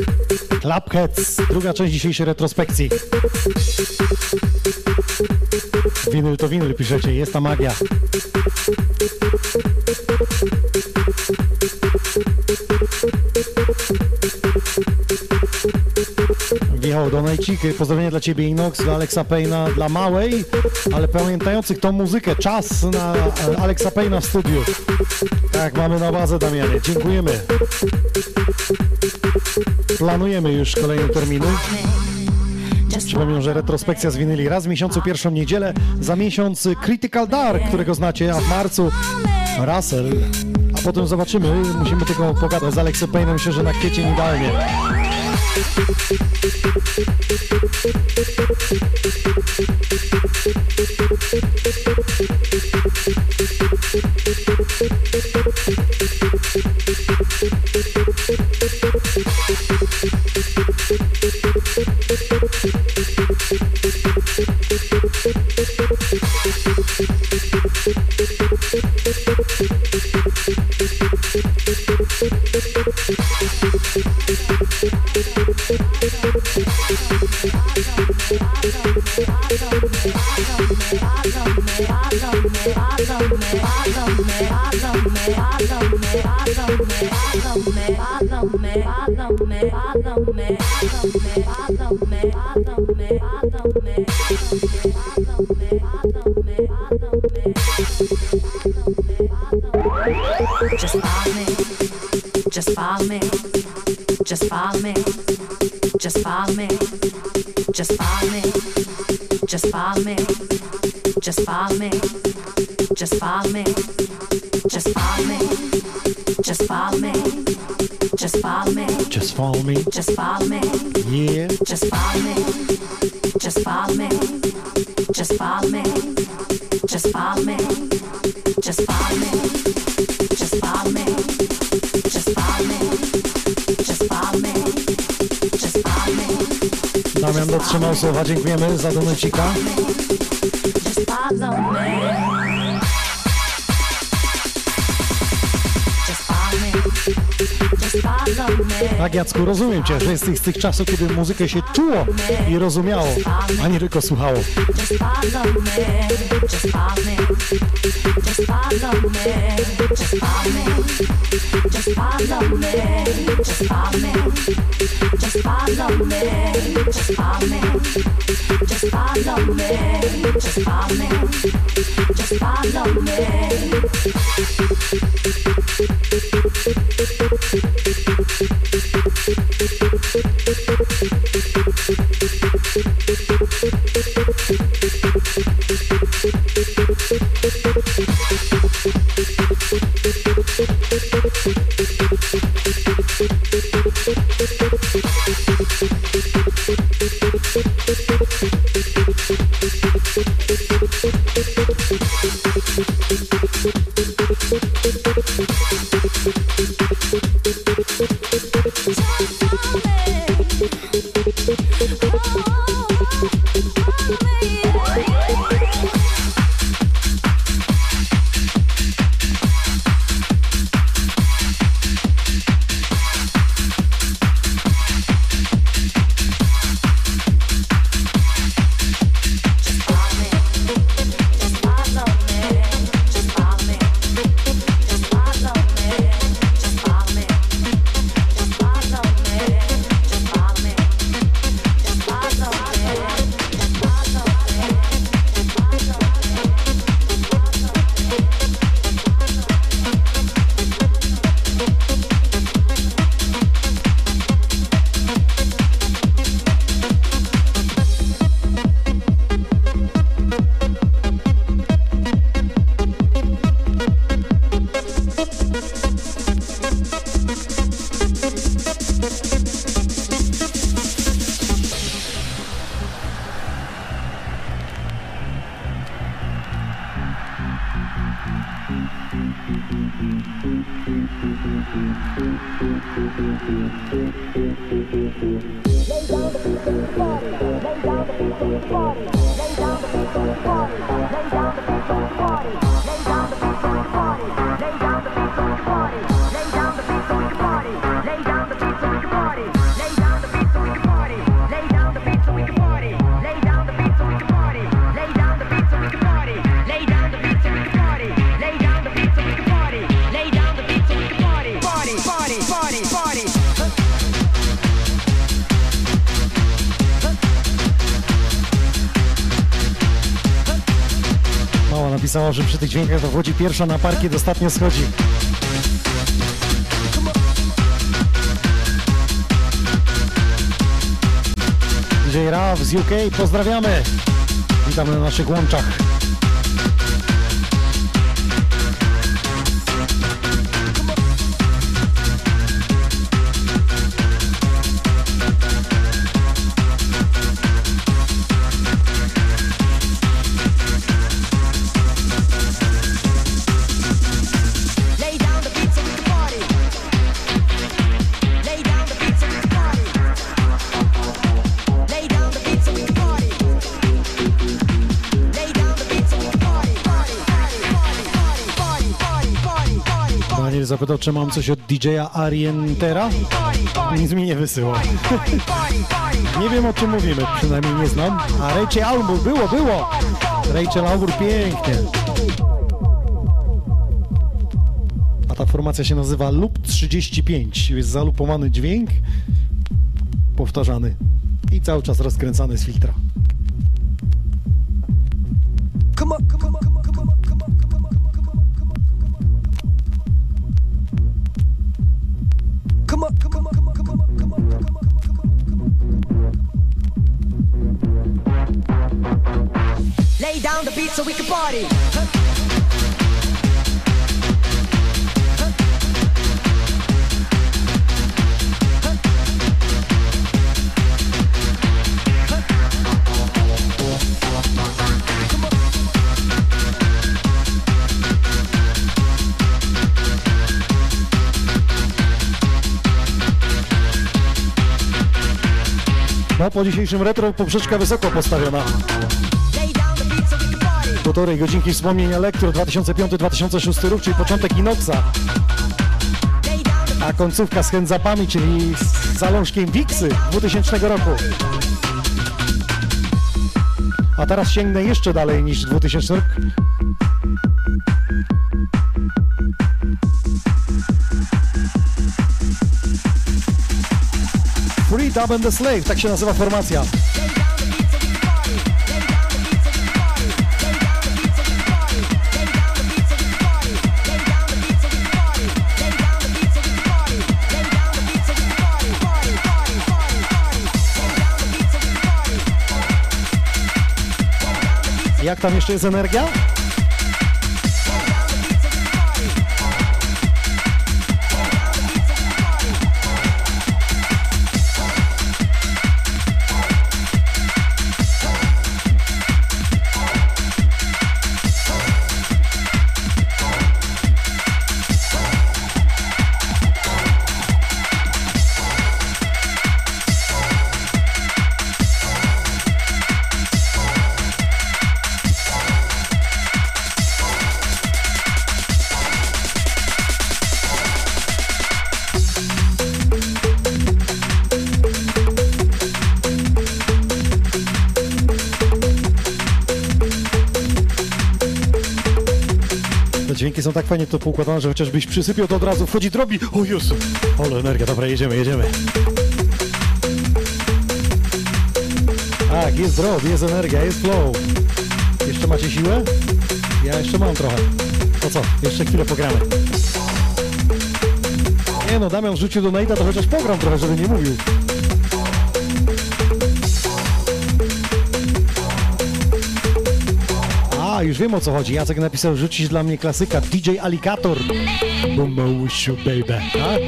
Clubheads, druga część dzisiejszej retrospekcji. Winyl to winyl, piszecie, jest ta magia. Wjechał Donajcik, pozdrowienia dla Ciebie Inox, dla Alexa Payna, dla Małej, ale pamiętających tą muzykę, czas na e, Alexa Payna w studiu. Tak, mamy na bazę Damianie, dziękujemy. Planujemy już kolejne terminy. Przypomnę, że retrospekcja z winyli raz w miesiącu, pierwszą niedzielę, za miesiąc Critical Dark, którego znacie, a w marcu Russell. A potem zobaczymy, musimy tylko pogadać z Alexem Paynem, myślę, że na kwiecień idealnie. Just Just follow me. Just follow me. Just follow me. Just follow me. Just follow me. Just follow me. Just follow me. Yeah. Just follow me. Just follow me. Just follow me. Just follow me. Just follow me. Just follow me. Just follow me. Just follow me. Just follow me. Damian dotrzymał słowa, dziękujemy za donecika. Me. Me. Tak Jacku, rozumiem Cię, że jesteś z tych czasów, kiedy muzykę się czuło i rozumiało, a nie tylko słuchało. Just follow me. Just follow me. Just follow me. Just follow me. Napisała, że przy tych dźwiękach to wchodzi pierwsza na parkiet, ostatnio schodzi. DJ Raw z UK, pozdrawiamy. Witamy na naszych łączach. Zapytał, czy mam coś od DJ-a Arientera. Nic mi nie wysyłał. nie wiem o czym mówimy, przynajmniej nie znam. A Rachel Albur, było, było! Rachel Albur, pięknie. A ta formacja się nazywa Loop 35. Jest zalupowany dźwięk, powtarzany i cały czas rozkręcany z filtra. Dzisiejszym retro poprzeczka wysoko postawiona. Półtorej godzinki wspomnień Elektro 2005-2006 rok, czyli początek Inoxa. A końcówka z Chędzapami, czyli z zalążkiem Wixy 2000 roku. A teraz sięgnę jeszcze dalej niż 2000 rok. Dub and the Slave, tak się nazywa formacja. Jak tam jeszcze jest energia? Fajnie to poukładane, że chociażbyś przysypiał, to od razu wchodzi drobi. O Jezu! Ale energia, dobra, jedziemy, jedziemy. Tak, jest drop, jest energia, jest flow. Jeszcze macie siłę? Ja jeszcze mam trochę. To co? Jeszcze chwilę pogramy. Nie no, Damian rzucił do Nate'a, to chociaż pogram trochę, żeby nie mówił. A, już wiem o co chodzi. Jacek napisał rzucić dla mnie klasyka DJ Alligator. Bumba wishu baby. Tak?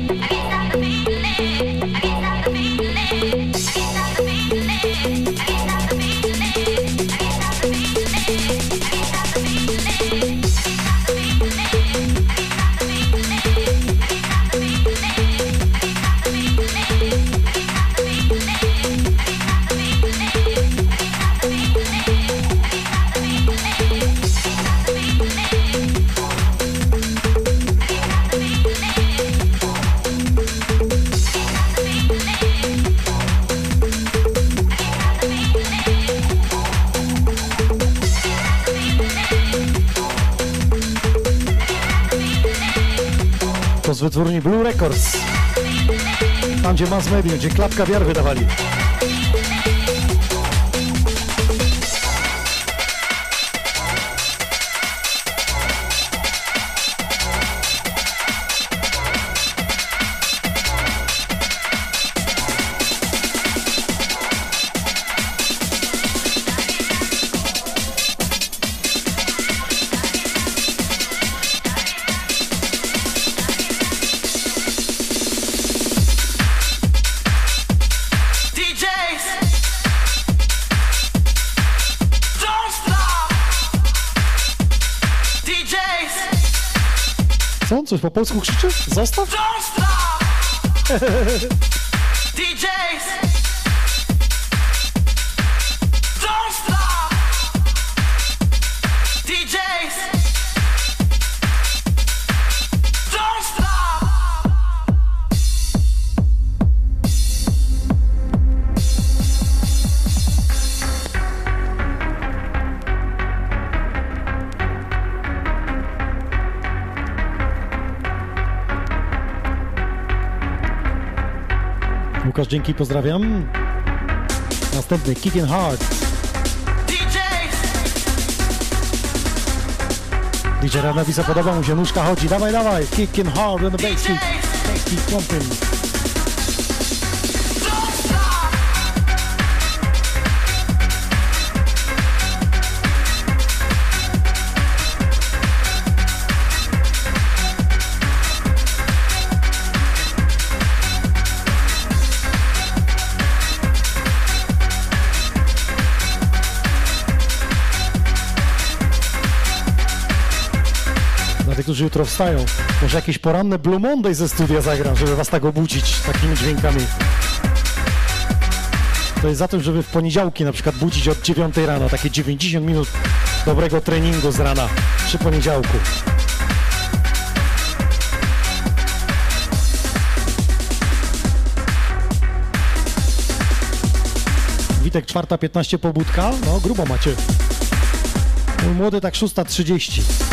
Wytwórni Blue Records. Tam gdzie Mass Medium, gdzie klapka wiar wydawali. Coś po polsku krzyczy? Zostaw? DJs. Łukasz, dzięki, pozdrawiam. Następny, Kicking Hard. DJ Ranawisa podoba mu się, nóżka chodzi, dawaj, dawaj, Kicking Hard on the bass kick. Bass kick pumping. Jutro wstają, może jakieś poranne Blue Monday ze studia zagram, żeby was tak obudzić takimi dźwiękami. To jest za tym, żeby w poniedziałki na przykład budzić od 9 rano, takie 90 minut dobrego treningu z rana przy poniedziałku. Witek 4.15 pobudka, no grubo macie. Mój młody tak 6.30.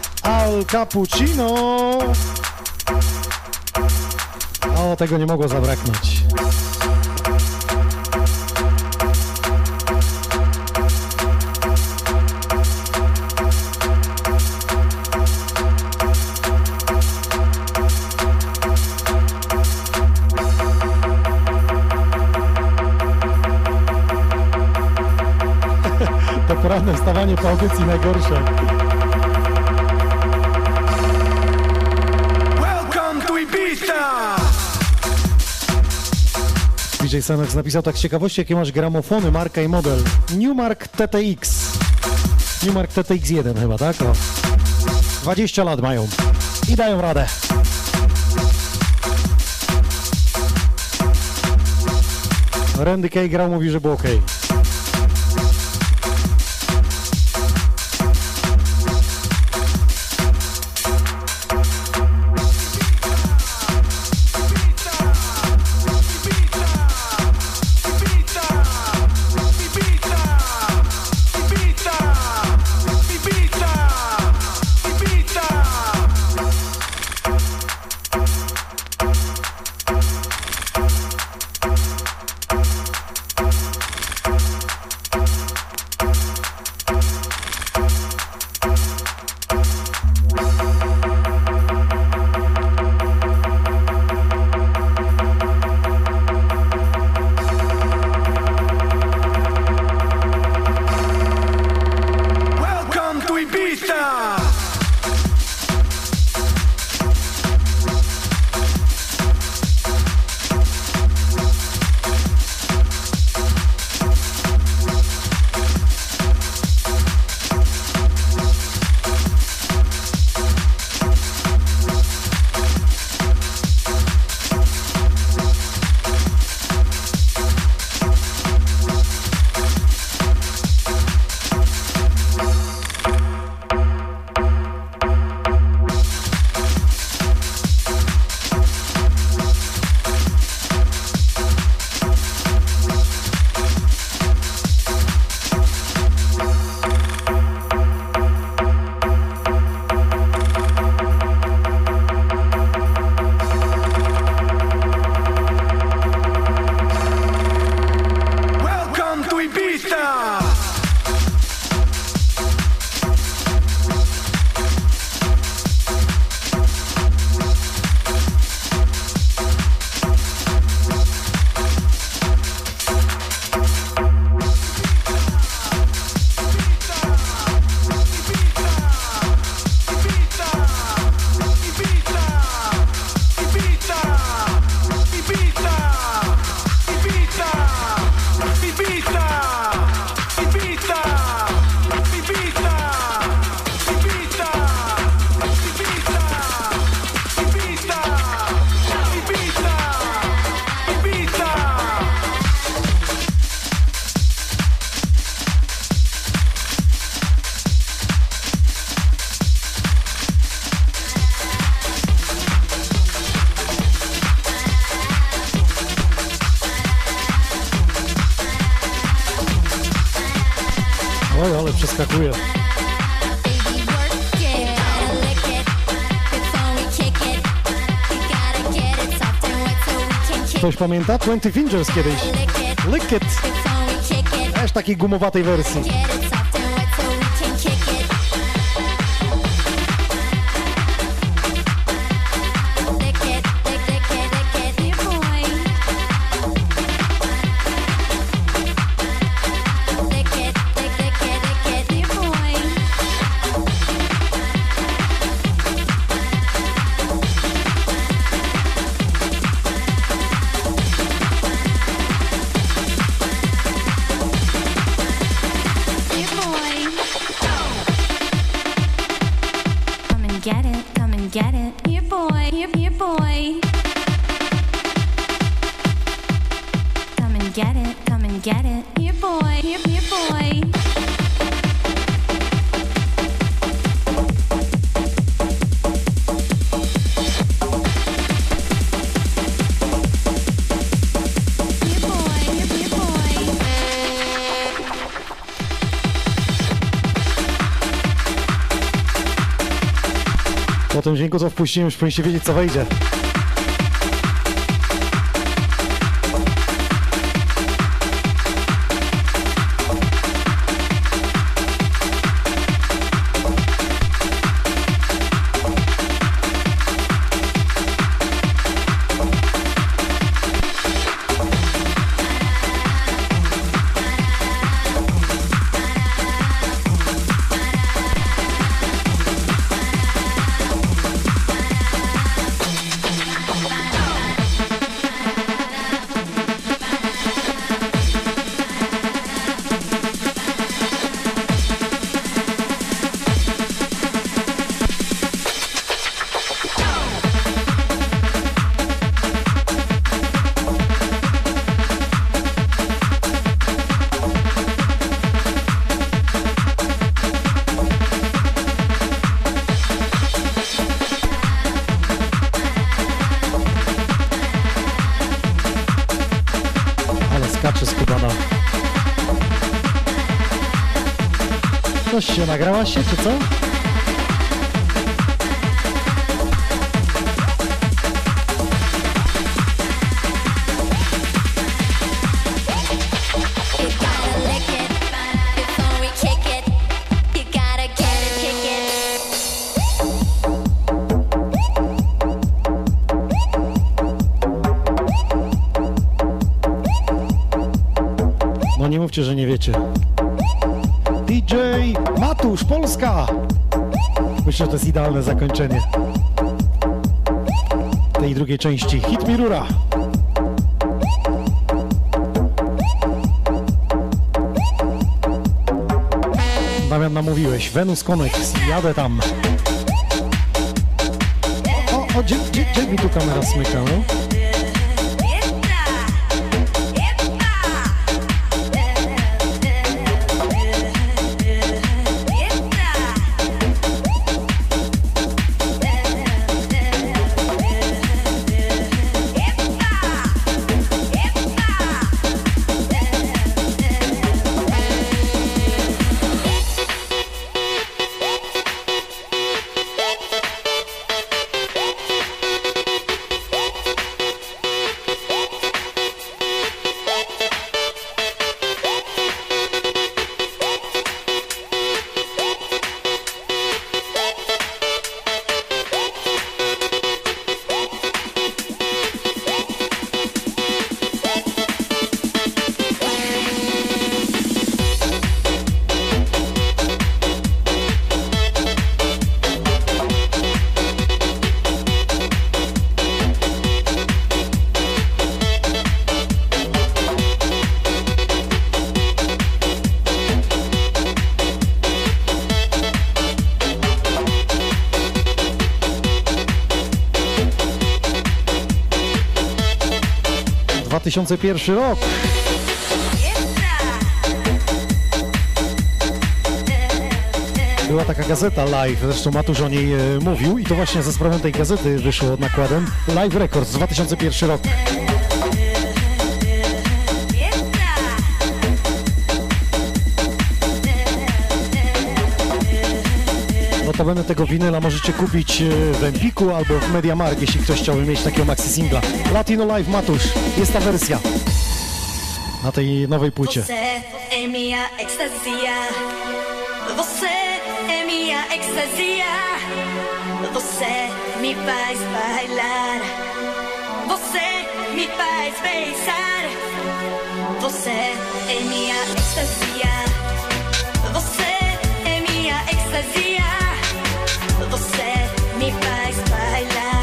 Al Cappuccino. O, tego nie mogło zabraknąć. To poranne wstawanie po audycji najgorsze. DJ Sanex napisał tak z ciekawości, jakie masz gramofony, marka i model. Newmark TTX. Newmark TTX1 chyba, tak? No. 20 lat mają i dają radę. Randy Kay grał, mówi, że było ok. Oj, pamięta? 20 Fingers kiedyś. Lick it. Też takiej gumowatej wersji. Dźwięku, co wpuściłem, już powinniście wiedzieć, co wejdzie. Nagrałaś się, czy co? No nie mówcie, że nie wiecie. Polska! Myślę, że to jest idealne zakończenie tej drugiej części. Hit mi rura! Damian namówiłeś. Venus Connect. Jadę tam. O, o, gdzie, gdzie, gdzie mi tu kamera smyka, no? Dwa tysiące pierwszy rok. Była taka gazeta live, zresztą Matusz o niej e, mówił i to właśnie za sprawą tej gazety wyszło nakładem Live Records 2001 rok. Notabene tego winyla możecie kupić w Empiku albo w Mediamarkt, jeśli ktoś chciałby mieć takiego maxi singla. Latino Live Matusz, jest ta wersja na tej nowej płycie. É minha extasia. Você é minha extasia. Você me faz bailar.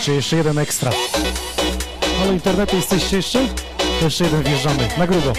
Mówiliście, jeszcze jeden ekstra. Ale internetu jesteście jeszcze? Jeszcze jeden wjeżdżamy, na grubo.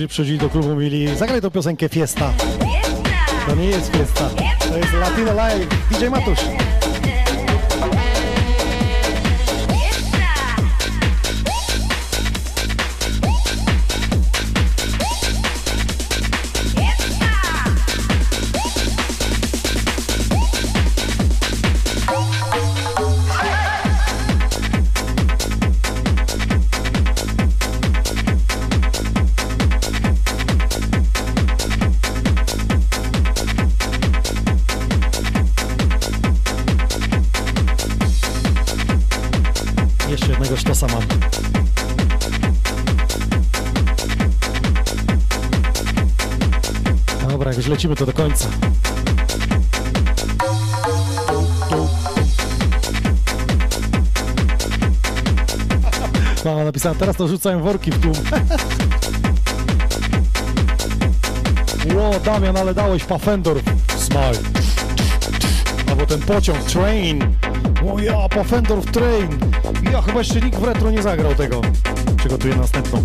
Ludzie przychodzili do klubu i mówili, zagraj tą piosenkę Fiesta. To nie jest Fiesta, to jest Latino Live, DJ Matusz. Lecimy to do końca. Mama napisała, teraz to rzucają worki w tłum. Ło, Damian, ale dałeś Pafendor. Smile. Albo ten pociąg, train. O ja, Pafendor w train. Ja chyba jeszcze nikt w retro nie zagrał tego. Przygotuję następną.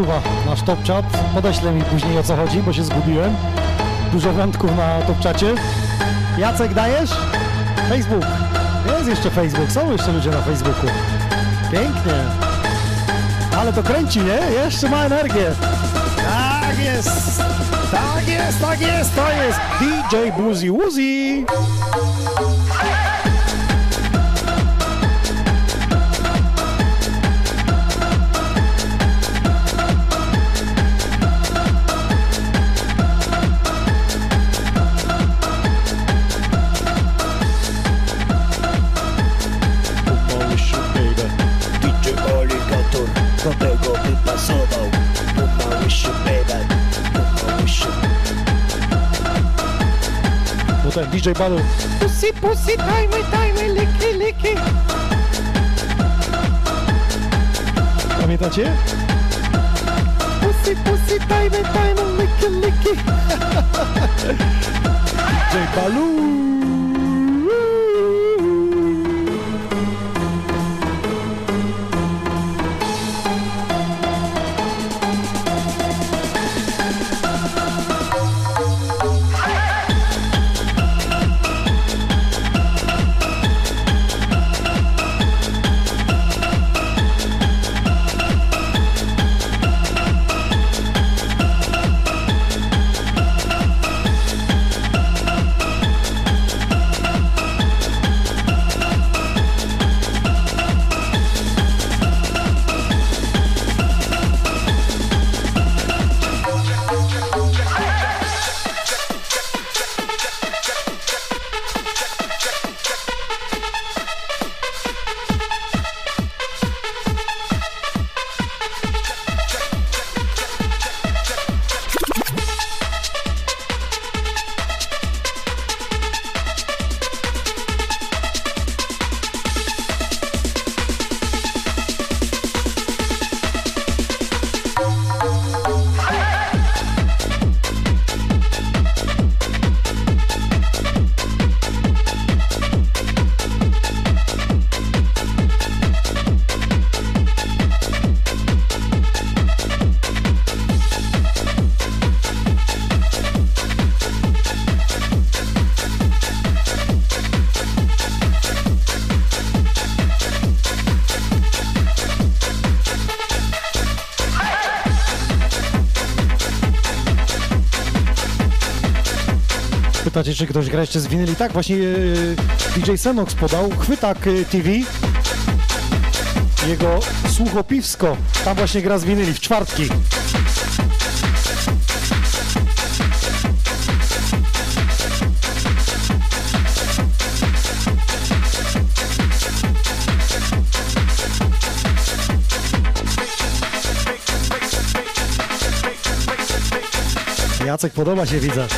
Czuwa nasz top chat. Podeślę mi później o co chodzi, bo się zgubiłem. Dużo wątków na top czacie. Jacek dajesz? Facebook. Jest jeszcze Facebook, są jeszcze ludzie na Facebooku. Pięknie. Ale to kręci, nie? Jeszcze ma energię. Tak jest. Tak jest, tak jest, to jest DJ Boozy Woozy. DJ Balu. Pussy, pussy, tajmy, tajmy, liki, liki. Pamiętacie? Pussy, pussy, tajmy, tajmy, liki, liki. DJ Balu. Czy ktoś gra jeszcze z winyli? Tak, właśnie e, DJ Senox podał Chwytak e, TV. Jego słuchopiwsko. Tam właśnie gra z winyli w czwartki. Jacek, podoba się, widzę.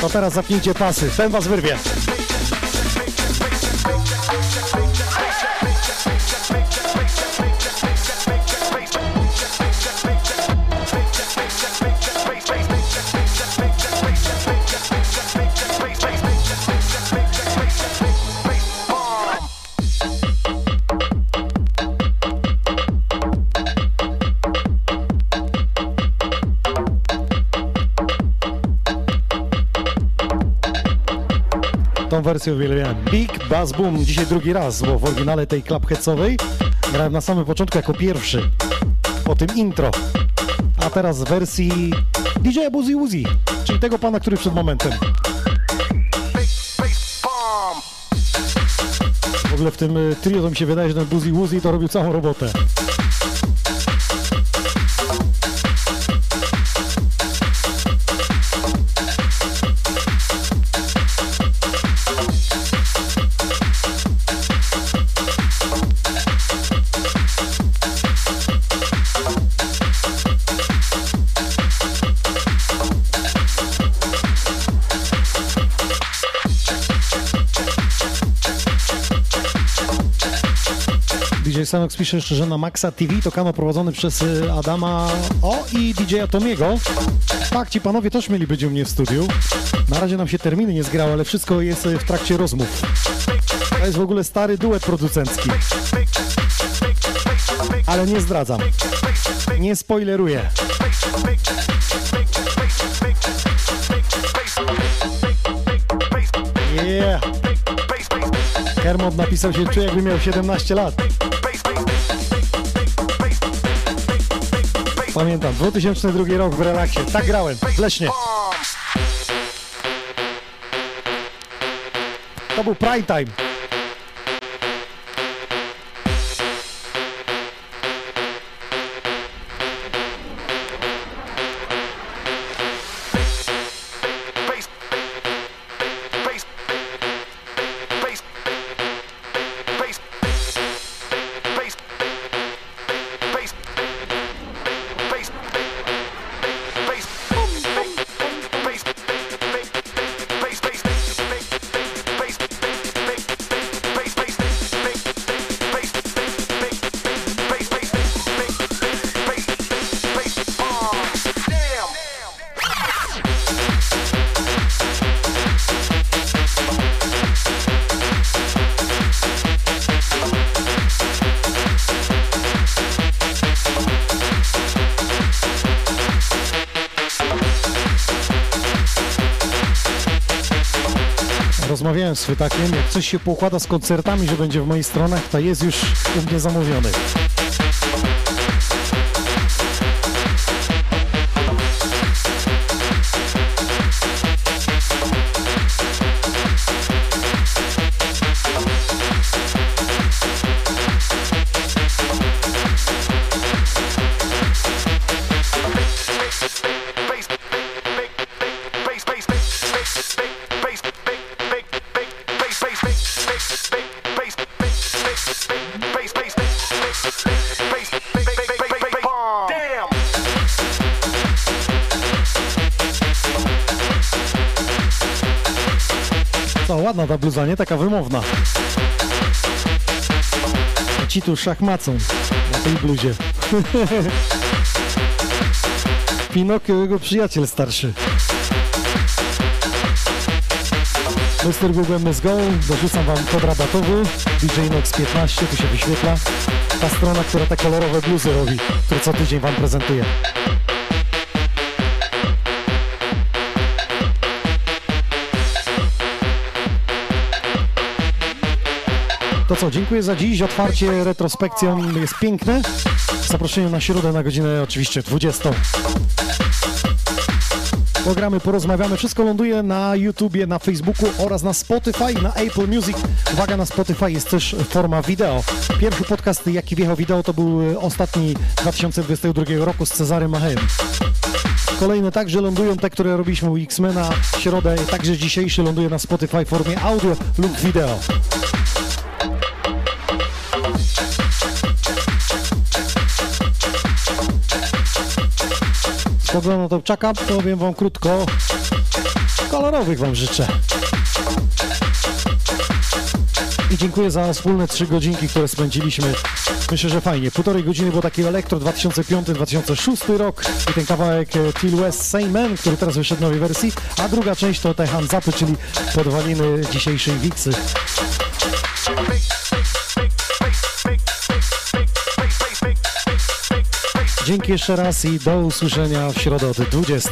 To teraz zapnijcie pasy, ten was wyrwie. Tą wersję uwielbiałem. Big Bass Boom, dzisiaj drugi raz, bo w oryginale tej klaphecowej grałem na samym początku jako pierwszy, po tym intro. A teraz w wersji DJ Buzi Uzi, czyli tego pana, który przed momentem. W ogóle w tym y, trio to mi się wydaje, że ten Buzi Uzi to robił całą robotę. Sanox pisze jeszcze, że na Maxa TV to kanał prowadzony przez y, Adama O i DJ Atomiego. Tak, ci panowie też mieli być u mnie w studiu. Na razie nam się terminy nie zgrały, ale wszystko jest y, w trakcie rozmów. To jest w ogóle stary duet producencki. Ale nie zdradzam. Nie spoileruję. Yeah. Kermot napisał się, czuje jakby miał 17 lat. Pamiętam, 2002 rok w relaksie. Tak grałem, w. To był prime time. Chwytakiem, jak coś się poukłada z koncertami, że będzie w moich stronach, to jest już u mnie zamówiony. Nie? Taka wymowna. Ci tu szachmacą na tej bluzie. Pinokio, jego przyjaciel starszy. Mr. Google Go, dorzucam Wam kod rabatowy, DJ Nox 15, tu się wyświetla. Ta strona, która te kolorowe bluzy robi, które co tydzień Wam prezentuję. To co, dziękuję za dziś. Otwarcie retrospekcją jest piękne. Zaproszenie na środę na godzinę oczywiście 20. Programy, porozmawiamy. Wszystko ląduje na YouTubie, na Facebooku oraz na Spotify, na Apple Music. Uwaga, na Spotify jest też forma wideo. Pierwszy podcast, jaki wjechał wideo, to był e, ostatni 2022 roku z Cezarym Machem. Kolejne także lądują te, które robiliśmy u X-Mena w środę. Także dzisiejszy ląduje na Spotify w formie audio lub wideo. Spoglądam to czaka, powiem wam krótko. Kolorowych wam życzę. I dziękuję za wspólne trzy godzinki, które spędziliśmy. Myślę, że fajnie. Półtorej godziny było taki elektro 2005-2006 rok i ten kawałek e, Till West Same który teraz wyszedł w nowej wersji, a druga część to te handzapy, czyli podwaliny dzisiejszej Wixy. Dzięki jeszcze raz i do usłyszenia w środę o 20.